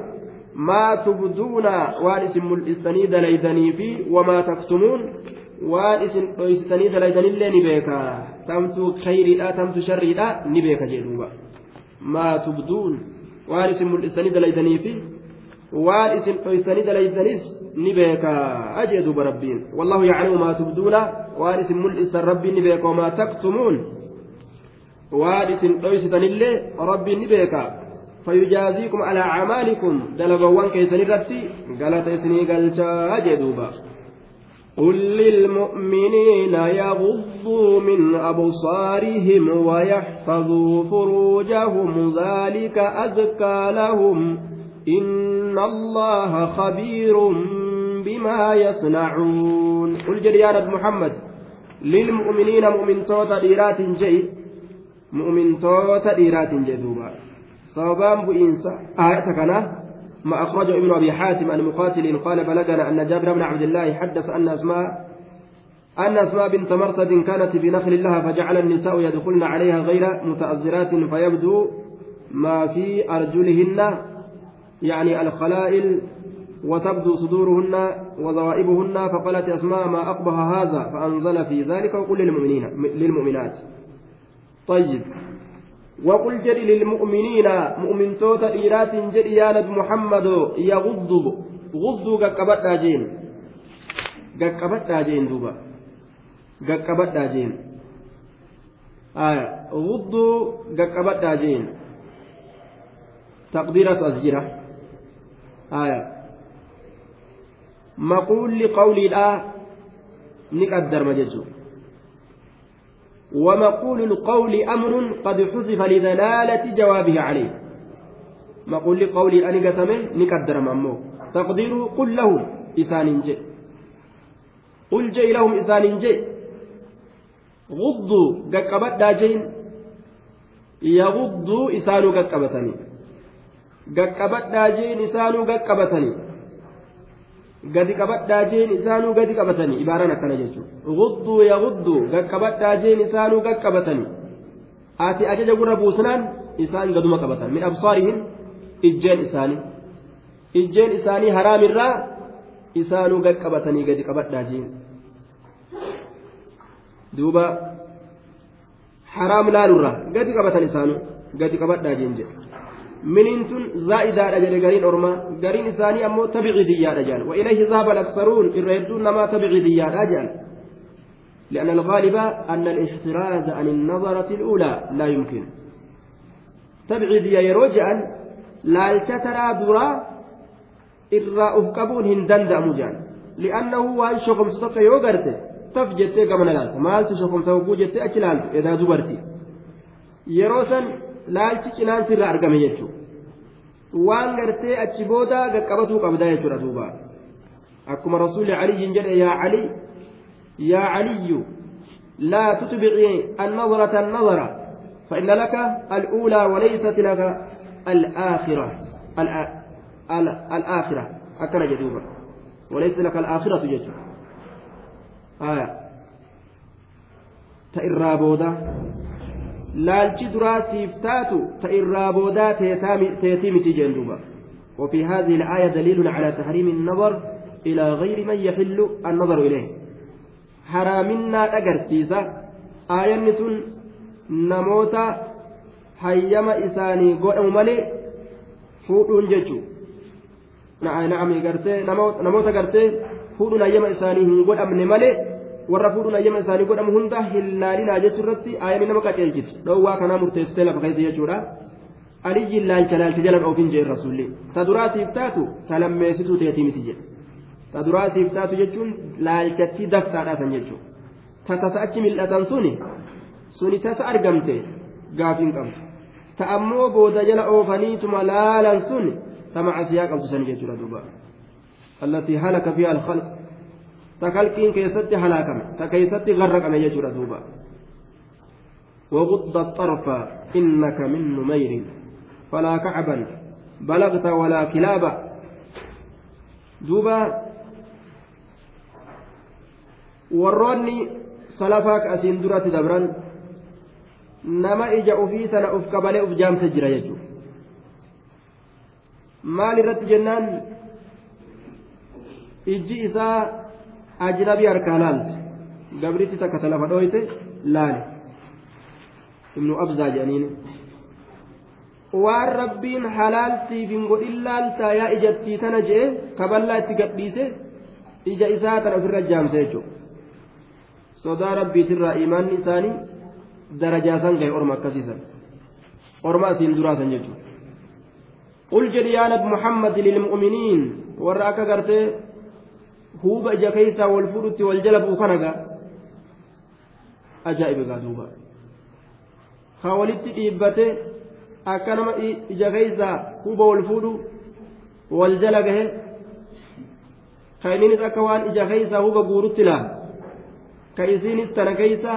maa tubduuna waan isin mul'istanii dalaydanii fi wamaa taktumuun waan isin dhoysitanii dalaydanillee ni beeka tamtu khayriidha tamtu sharriidha ni beeka jedhuuba maa tubduun waan isin mul'isanii dalaydanii fi waan isin dhoysitanii dalaydanis ni beeka ajee duuba rabbiin wallahu yaclamu maa tubduuna waan isin mul'isan rabbiin ni beeka wamaa taktumuun waan isin dhoysitanillee rabbiin ni beeka. فيجازيكم على أعمالكم دلبوان كيسن الرتي قالت إسني قلشا جدوبا قل للمؤمنين يغضوا من أبصارهم ويحفظوا فروجهم ذلك أزكى لهم إن الله خبير بما يصنعون قل جريان محمد للمؤمنين مؤمن توتا ديرات جي مؤمن توتا ديرات جدوبا صوبان بإنسا آية كنا ما أخرجه ابن أبي حاتم عن مقاتل قال بلغنا أن جابر بن عبد الله حدث أن أسماء أن أسماء بنت مرصد كانت في نخل لها فجعل النساء يدخلن عليها غير متأذرات فيبدو ما في أرجلهن يعني الخلائل وتبدو صدورهن وضوائبهن فقالت أسماء ما أقبح هذا فأنزل في ذلك وقل للمؤمنين للمؤمنات طيب وقل جري للمؤمنين مؤمن توتا إيرات جري يا نبي محمد يغضوا غضوا قكبت جين قكبت جين دوبا قكبت جين آية غضوا قكبت جين تقديرة أزجرة آية مقول لقولي لا نقدر مجزو ومقول القول أمر قد حذف لدلالة جوابه عليه. مقول لقول أني قسمه نقدر ممو تقديره قل له إسان جي قل جي لهم إسان جي غضوا قكبت داجين يغضوا إسانوا قكبتني. قكبت داجين إسانوا قكبتني. Gadi qabadhaa jeen isaanuu gadi qabatanii ibaaraan akkana jechuudha gudduu yagudduu gaqqabadhaa jeen isaanuu gaqqabatanii ati ajaja gurra buusnaan isaan gaduma qabatan min absaarihim ijjeen isaanii ijjeen isaanii haraamirraa isaanuu gaqqabatanii gadi qabadhaa jeen duuba haraam laalurraa gadi qabatan isaanuu gadi qabadhaa jeen jedhe miniin tun zaa'idaadha jedhe gariin ormaa gariin isaanii ammoo jedhan wa ilayhi zaaba alaksaruun irra hedduun namaa tabicidiyyaadha jedhan لأن الغالب أن الاحتراز عن النظرة الأولى لا يمكن تبعد يا يروجعا لا تترى درا إرى أفقبون هندن دأمجان لأنه وأن شخم ستك يوغرت تفجت كما نلالت مالت شخم سوكو جت أكلالت إذا دبرتي يروسا laalchi cinaan sirra argame jechuudha waan gartee achi booda gaqqabatuu qabda jechuudha duuba akkuma rasuulli caliyyiin jedhe yaa cali yaa caliyyu laa tutbici annadrata annadara فإن لك الأولى وليست لك الآخرة الآخرة أكن جدوبا وليس لك الآخرة جدوبا آية تئرابودا laalchi duraa siif taatu ta irraa boodaa teetii miti jeen duuba وفي هذه الآية دليل على تحريم النظر إلى غير من يحل النظر إليه حرامنا أجرسيسا آية نسون نموتا isaanii godhamu malee fuudhuun jechuun na'am gartee namoota gartee fuudhuun hayyama isaanii hin godhamne malee warra fuudhuun ayyama isaanii godhamu hunda hin laalinaa jechuu irratti aayanii nama qaceelchiti dhoowwaa kanaa murteessitee lafa keessa jechuudha aliyyiin laalcha laalcha jala dhoofin jee rasuulli ta duraasiif taatu ta lammeessituu teetii miti jedhe ta duraasiif taatu jechuun laalchatti daftaadhaasan jechuudha ta tasa achi mil'atan suni suni tasa argamte gaafiin qabdu ta ammoo booda jala oofaniituma laalan sun ta macasiyaa qabdu san jechuudha duuba allatii halaka fiha alkhalq keessatti halaakame ta keessatti garraqame jechuudha duuba وغض الطرف إنك من نمير فلا كعبا بلغت ولا كلابا دوبا duratti dabran nama ija ufii sana uf qabalee uf jaamsa jira jechuudha maal irratti jennaan ijji isaa ajnabii harkaa laalte gabritti takka ta lafa dhooyte laale ibnu abzaa jedhaniin. Waan rabbiin halaal siif hin godhin laaltaa yaa ijattii tana je'e kaballaa itti gadhiise ija isaa tana ofirra jaamse jechuudha. Sodaa rabbiitirraa imaanni isaanii darajaa san gahe orma akkasiisan. Orma asiin duraasan jechuudha. Qul jedhi yaa nabi muhammad lilmu'miniin warra akka gartee huuba ija keessaa wal fuudhutti wal jala bu'u kana gaa ajaa'iba gaa duuba ka walitti dhiibbate akka nama ija keessaa huuba wal fuudhu wal jala gahe ka inninis akka waan ija keessaa huuba guurutti laal ka isiinis tana keeysa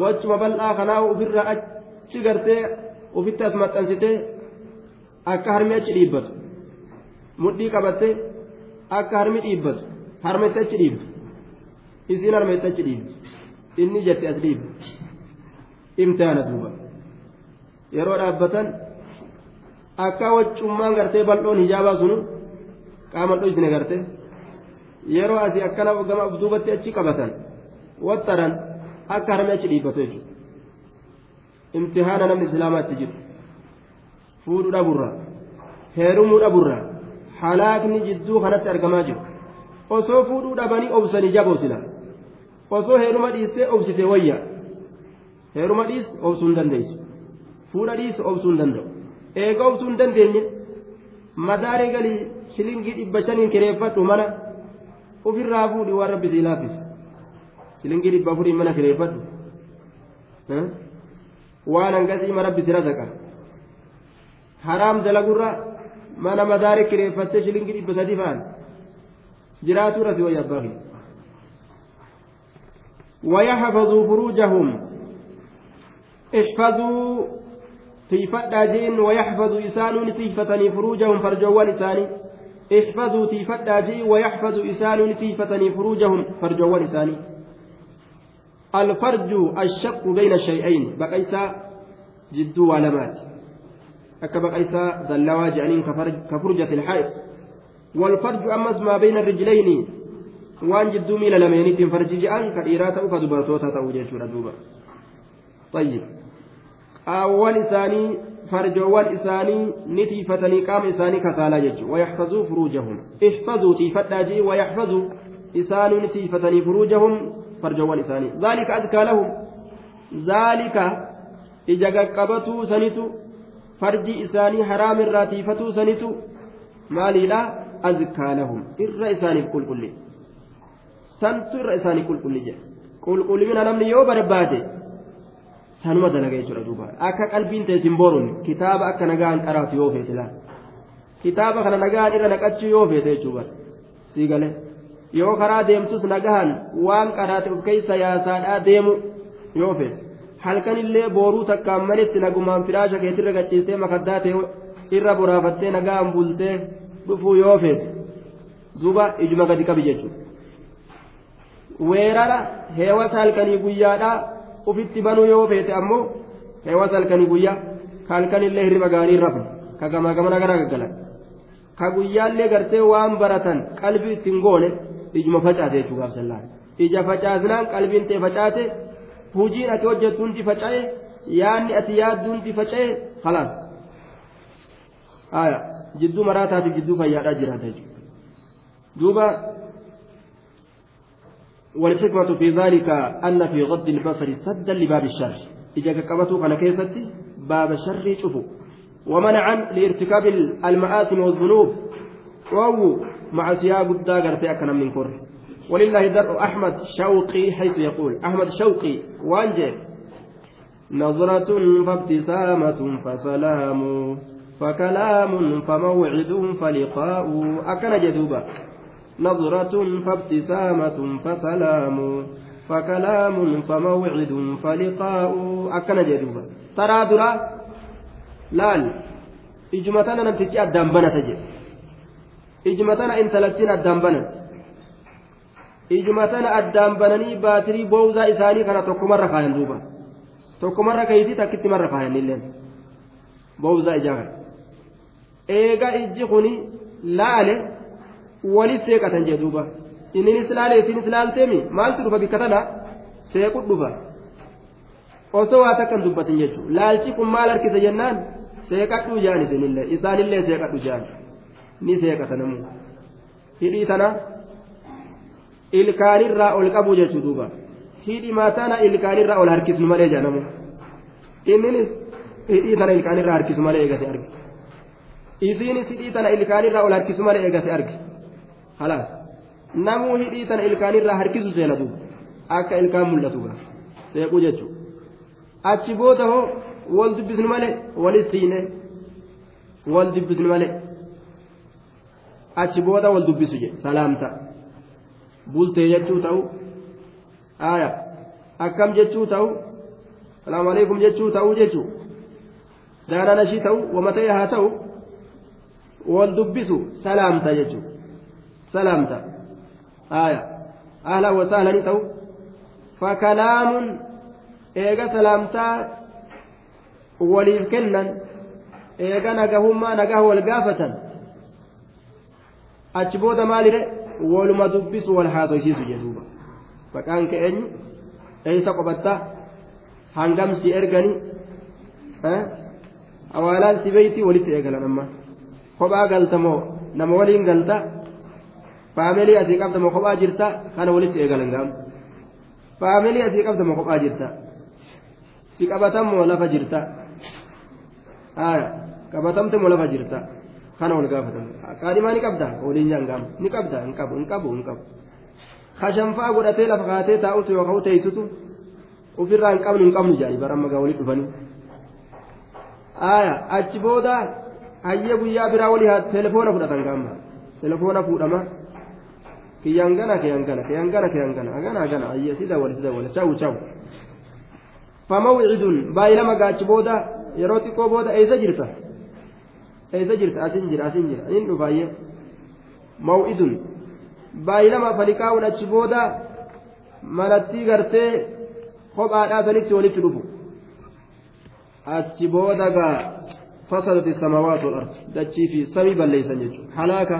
wachuma bal'aa kanaa ofirraa achi gartee ofitti as maxxansitee akka harmi achi dhiibbatu mudhii qabattee akka harmi dhiibbatu harmetti achi dhiibdu isiin harmetti achi dhiibdu inni jette as dhiibdu imtihaana duuba yeroo dhaabbatan akka waccummaan gartee bal'oon hijaabaa sunu qaaman dhoysine gartee yeroo asii akkana gama duubatti achi qabatan waxxaran akka harmi achi dhiibbatu jechuudha imtihaana namni islaamaatti jiru fuudhu dhaburra heerumuu dhaburra halaakni jidduu kanatti argamaa jiru osoo fuudhuu dhabanii obsanii jaboosila osoo heeruma dhiistee obsite wayya heeruma dhiis obsuu hin dandeessu fuudha dhiis obsuu hin danda'u eega obsuu hin dandeenye madaaree galii shilingii dhibba shaniin kireeffadhu mana ofirraa fuudhi waan rabbi sii laaffise shilingii dhibba afuriin mana kireeffadhu waan hangasii ma rabbi si razaqa haraam dalagurra mana madaaree kireeffattee shilingii dhibba sadii fa'an jiraatuu rasi wayya abbaa ويحفظوا فروجهم. احفظوا تيفتا جين ويحفظوا إسانون تيفتني فروجهم فرجوان إساني. احفظوا تيفتا جين ويحفظوا إسانون تيفتني فروجهم فرجوان إساني. الفرج الشق بين الشيئين. بقيسا جدو علامات أكا بقيسا ذلوا جعنين كفرجة الحائط والفرج أمس ما بين الرجلين وان جدو ميل لمينيت فرج جأن كإيرات أو كدبرتوتا توجه شورا دوبا طيب qaawwan isaanii farjoowwan isaanii ni tiifatanii qaama isaanii kasaalaa jechuudha wayaxfazuu furuujahum ixfazuu tiifadhaa jee wayaxfazuu isaanuu ni tiifatanii furuujahum farjoowwan isaanii zaalika azkaa lahum zaalika ija qaqqabatuu sanitu farji isaanii haraam irraa tiifatuu sanitu maaliidha? Azkaa lahum irra isaaniif qulqulli. Santu irra isaaniif qulqulli jedhe qulqullimina namni yoo barbaade sanuma dalaga jechuudha duuba. Akka qalbiin ta'e simboruun kitaaba akka nagaan qaraatu yoo feete laal? Kitaaba kana nagaan irra naqachuu yoo feete jechuudha. Sii galee? Yoo karaa deemtus nagahan waan qaraate of keessa yaasaadhaa deemu yoo feete halkanillee booruu takkaan malitti nagumaan firaasha keetirra gachiistee makaddaa ta'e irra boraafattee nagaan bultee dhufuu yoo feete duuba ijuma gadi qabi jechuudha weerara heewasa halkanii guyyaadhaa. ufitti banuu yoo feete ammoo heewasa halkanii guyyaa ka halkanillee hirriba gaarii rafne ka gamaa gamana gara gaggalan ka guyyaallee gartee waan baratan qalbii ittiin goone ijuma facaate jechuu gaafsallaan ija facaasnaan qalbiin ta'e facaate hujiin ati hojjettu hundi faca'e yaanni ati yaaddu hundi faca'e khalaas aya jidduu maraataatiif jidduu fayyaadhaa jiraata jechuudha duuba والحكمة في ذلك أن في غض البصر سدا لباب الشر إذا كقبته كان كيستي باب الشر شوفوا ومنعا لارتكاب المآثم والذنوب وهو مع سياق الداغر أكنا من كره ولله در أحمد شوقي حيث يقول. أحمد شوقي وانجي. نظرة فابتسامة فسلام فكلام فموعد فلقاء. أكن جدوبا. نظرة فابتسامة فسلام فكلام فموعد فلقاء. أكن جدوبا. ترى درا. لال. إجمتنا نمتجي أدام بنت إجمتنا إن ثلاثين أدام إجمتنا أدام بنني باتري بوزا إساني كان تكو مرة كاين دوبا تكو مرة كيتي تكتي مرة كاين لله بوزا إجاغا إيغا إجي خوني لاله walit seeqatan jee duuba inninis laale isinis laalteemi maaltu dhufa bikka tana seequ dhufa osoo waa takkan dubbatin jechuudha laalchi kun maal harkisa jennaan seeqadhuu jaan isinillee isaanillee seeqadhu jaan ni seeqata namu hidhii tana ilkaanirraa ol qabu jechuu duuba hidhii maataana ilkaanirraa ol harkisnu malee jaanamu inninis hidhii tana ilkaanirraa harkisu malee eegate arge isiinis hidhii tana ilkaanirraa ol harkisu malee eegate arge. halaas namuu hidhii tana ilkaanirraa harkisu seena duuba akka ilkaan mul'atu gaa seequu jechuudha achi booda hoo wal dubbisnu malee walis siine wal dubbisnu malee achi booda wal dubbisu jedhe salaamta bultee jechuu ta'u aaya akkam jechuu ta'u salaamu alaikum jechuu ta'u jechuu daananashii ta'u wamata'e haa ta'u wal dubbisu salaamta jechuudha. سلامتا آية أهلا وسهلا تو فكلام إيجا سلامتا وليف كنن إيجا نجاهما نجاه والقافة أتشبودا مالي waluma dubbisu wal haasofsiisu jedhuuba maqaan kee eenyu eeysa qobatta hangamsi ergani awaalaan sibeeyti walitti eegalan amma kophaa galta moo nama waliin galta faamilii asii qabda moo kophaa jirta kana walitti eegalan gaam faamilii asii qabda moo kophaa jirta si qabatan moo lafa jirta qabatamte moo lafa jirta kana wal gaafatan qaadhimaa ni qabda waliin jaan gaam ni qabda hin qabu hin qabu hin qabu kashanfaa godhatee lafa kaatee taa'utu yookaan teessutu ofirraa hin qabnu hin qabnu jedhanii bara amma walitti dhufanii aya achi booda hayyee guyyaa biraa walii telefoona fudhatan gaamma telefoona fuudhama kiyyaan gana kiyyaan gana kiyyaan gana kiyyaan gana agana agana hayyee si dawwale si dawwale chawu chawu famawcidun baay'ilama gaachi booda yeroo xiqqoo booda eessa jirta eessa jirta asin jira asin jira in dhufaayyee maw'idun baay'ilama faliqaa'uun achi booda malattii gartee kophaadhaa sanitti walitti dhufu achi booda gaa fasadati samawaat wal dachii fi samii balleeysan jechuudha halaaka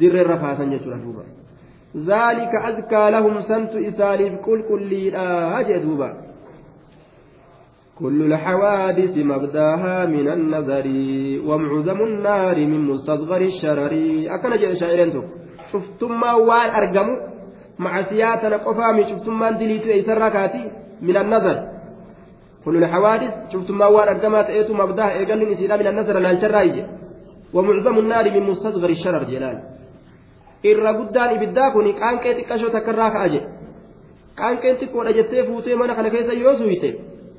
dirreerra kaasan jechuudha duuba ذلك أزكى لهم سنت إساليف كل كليلا جدوبا كل الحوادث مبداها من النظر ومعظم النار من مستصغر الشرر. أكن جاء شفتم وان أرقموا مع سياتنا قفامي شفتم من دليتو أيسر ركاتي من النظر. كل الحوادث شفتم ما وان أرقمات إيتو مبداها إيقال نسيلا من النظر لا الشرايج ومعظم النار من مستصغر الشرر جلال. irra guddaan ibiddaa kun qaanqee xiqqashoo takka irraa ka'a jedhe qaanqeen xiqqoodha jettee fuutee mana kana keessa yoo suyite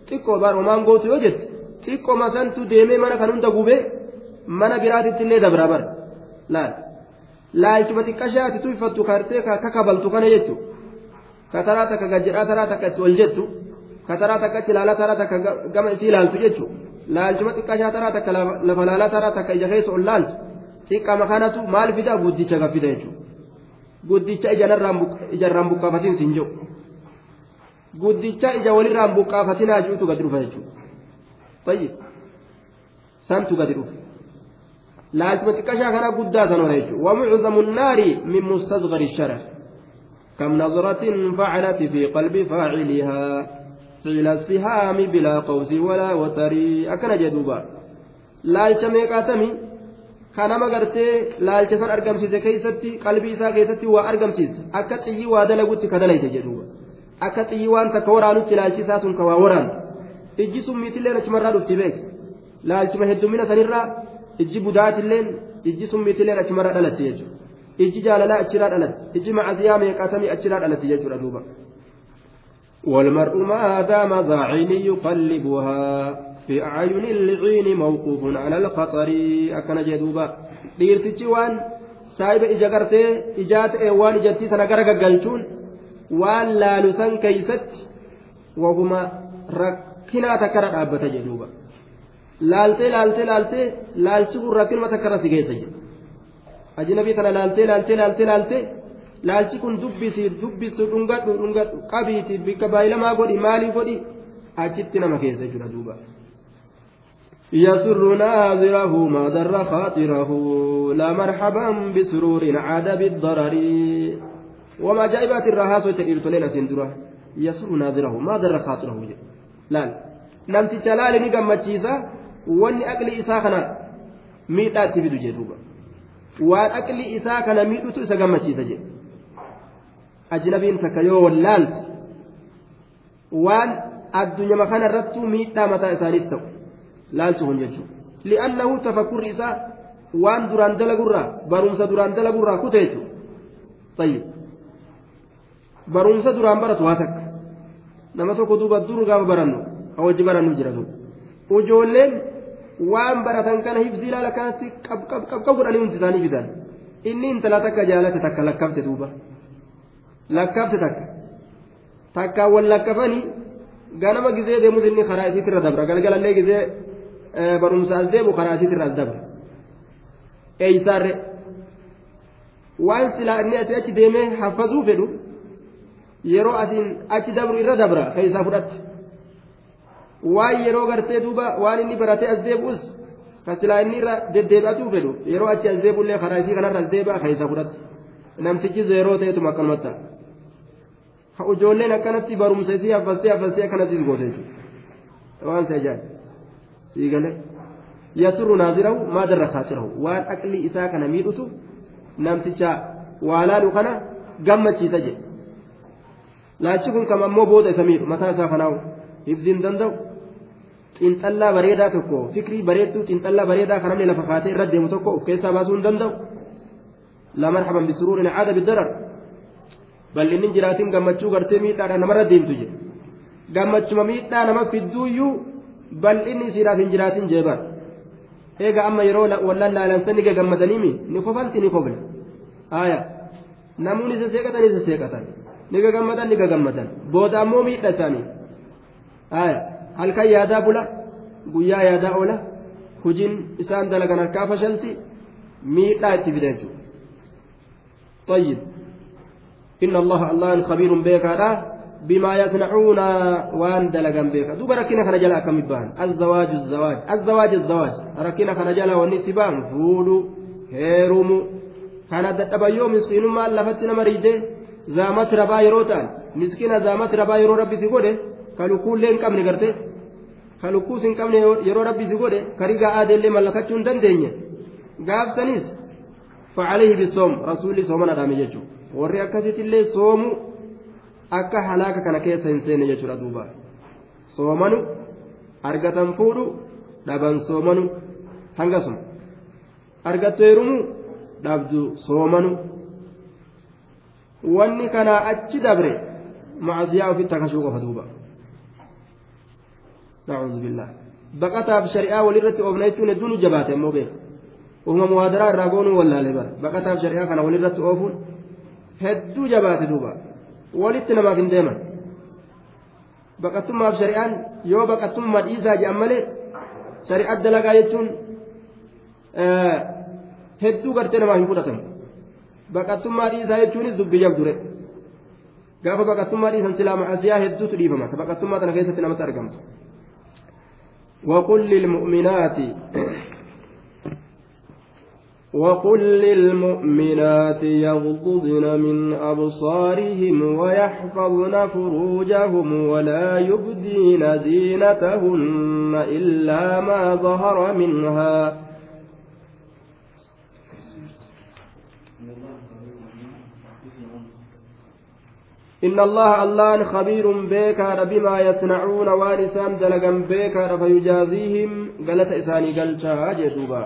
xiqqoo baromaan gootu yoo jette xiqqoo masantu deemee mana kan hunda gubee mana biraatitti illee dabra bara laal laalchuma xiqqashaati tuyfattu kartee kakabaltu kana jechuudha kataraa takka gajjedhaa taraa takka itti ol jettu kataraa takka itti ilaalaa taraa takka gama isii ilaaltu jechuudha laalchuma xiqqashaa taraa takka lafa laalaa taraa takka ija keessa ol laaltu xiqqama kanatu maal fida guddicha gaffida jechuudha guddicha ijarraan buqqaafatiin siin jiru guddicha ija walirraan buqqaafatin hajuutu gadi dhufa jechuudha tayyib santu gadi dhufa laalchuma xiqqashaa kana guddaa san ola jechuudha wamuczamu naari min mustasgari sharar كم نظرة فعلت في قلب فاعلها فعل السهام بلا قوس ولا وتر أكن جدوبا لا يتميقاتمي kanama gartee laalcha san argamsiise keessatti qalbii isaa keessatti waa argamsiise akka xiyyi waa dalagutti ka dalayte jedhuuba akka xiyyi waan takka waraanutti laalchi isaa sun ka waa waraanu ijji summiitilleen achumarraa dhufti beek laalchuma heddumina sanirraa ijji budaatilleen ijji summiitilleen achumarraa dhalatti jechuudha ijji jaalalaa achirraa dhalatti ijji macasiyaa meeqaatamii achirraa dhalatti jechuudha duuba. والمرء ما دام ذا عين يقلبها في أعين العين موقوف على الخطر أكن جدوبا ديرتي وان سايب إجا إجات إيوان إجاتي سنقرق قلتون وان لا لسان كيست وهما ركنا تكرر أبتا جدوبا laaltee laaltee laaltee laalchi kun rakkinuma takka irratti geessa jedhu ajnabii kana laaltee laaltee laaltee laaltee laalchi kun dubbisi dubbisu dhungadhu dhungadhu qabiiti bikka baay'ilamaa godhi maalii godhi achitti nama keessa jechuudha duuba. يسر ناظره ما ضر خاطره لا مرحبا بسرور عاد بالضرر وما جائبات الرهاس وتقيل لنا سندرة يسر ناظره ما ضر خاطره لا نمت جلال نقم kana miidhaatti fidu jee duuba waan aqli isaa kana miidhutu isa gammachiisa jee ajnabiin takka yoo wallaalte waan addunyama kana irrattuu miidhaa mataa isaaniif ta'u laalchu kun jechuudha li'annahu tafakkurri isaa waan duraan dalagurraa barumsa duraan dalagurraa kute jechuudha tayyib barumsa duraan baratu waa takka nama tokko duuba dur gaafa barannu ka wajji barannu jira duuba ijoolleen waan baratan kana hifzii ilaala kanatti qabqa godhanii hundi isaanii fidan inni intala takka jaalate takka lakkafte duuba lakkafte takka takkaan wal lakkafanii ganama gizee deemus inni karaa isiitirra dabra galgalallee gizee barumsaas deemu karaa isiitirra as dabra eeysaarre waan silaa inni asii achi deemee haffazuu fedhu yeroo asiin achi dabru irra dabra keeysaa fudhatte waan yeroo gartee duuba waan inni baratee as deebi'us ka silaa inni irra deddeebi'atuu fedhu yeroo achi as deebi'ullee karaa isii kanarra as deebi'a keessa fudhatti namtichi zeeroo ta'etuma akkanumatti ijoolleen akkanatti barumsa isii haffastee haffastee akkanatti goote waan ta'e jaalle sii galee yasurru naazirahu maa darra waan aqli isaa kana miidhutu namticha waa laalu kana gammachiisa jedhe laachi kun kam ammoo booda isa miidhu mataa isaa kanaawu hibziin danda'u xiinxallaa bareedaa tokko fikrii bareedduu xiinxallaa bareedaa kan namni lafa kaatee irra deemu tokko of keessaa baasuu hin danda'u la marhaban bisuruurin caada bidarar bal'inni jiraatiin gammachuu gartee miidhaadhaan namarra deemtu jedhe gammachuma miidhaa nama fidduuyyuu bal'inni isiidhaaf hin jiraatin jeebaan eega amma yeroo wallan laalansan ni gammadaniimi ni kofalti ni kofle aya namuun isa seeqatan isa seeqatan ni gagammadan ni gagammadan booda ammoo miidha isaanii halkan yaadaa bula guyyaa yaadaa oola hujiin isaan dalagan harkaa fashalti miidhaa itti fida jechuudha طيب إن الله الله خبير بك بما يصنعون وان دلقا بك دوب ركنا خنا جلا كم يبان الزواج الزواج الزواج الزواج ركنا خنا جلا والنسبان فولو هيرومو كان دتبا مسكين ما لفتنا مريده زامت ربا يروتان مسكين زامت ربا يرو ربي سيغوده كالو لين قمني غرتي kalukuu sin qabne yeroo rabbi si godhe karigaa aadeellee mallakachuu hin dandeenye gaafsanis فعليه بالصوم رسول صومنا دامي جيجو warri akkasitillee soomu akka halaaka kana keessa hin seenne jechuudha duuba soomanu argatan fuudhu dhaban soomanu hangasuma argattu heerumuu dhabdu soomanu wanni kanaa achi dabre macasiyaa ofitti akkasuu qofa duuba. نعوذ بالله بقتها في شريعة ولرت أوفنا دون جبات مو بيه وهم موادرة الراغون ولا لبر بقتها في شريعة كان ولرت أوفون هدو جبات دوبا ولت نما في ديما بقتما في شريعة يو بقتما إيزا جأمله شريعة دلقا يتون آه hedduu gartee namaa hin fudhatamu. Baqattummaa dhiisaa jechuunis dubbii jabdure gaafa baqattummaa dhiisan silaa macasiyaa hedduutu dhiifama baqattummaa tana keessatti namatti argamtu وقل للمؤمنات وقل للمؤمنات يغضضن من أبصارهم ويحفظن فروجهم ولا يبدين زينتهن إلا ما ظهر منها إن الله الله خبير بك بما يصنعون وانسان دلقا بك فيجازيهم قالت إساني قلتها جدوبا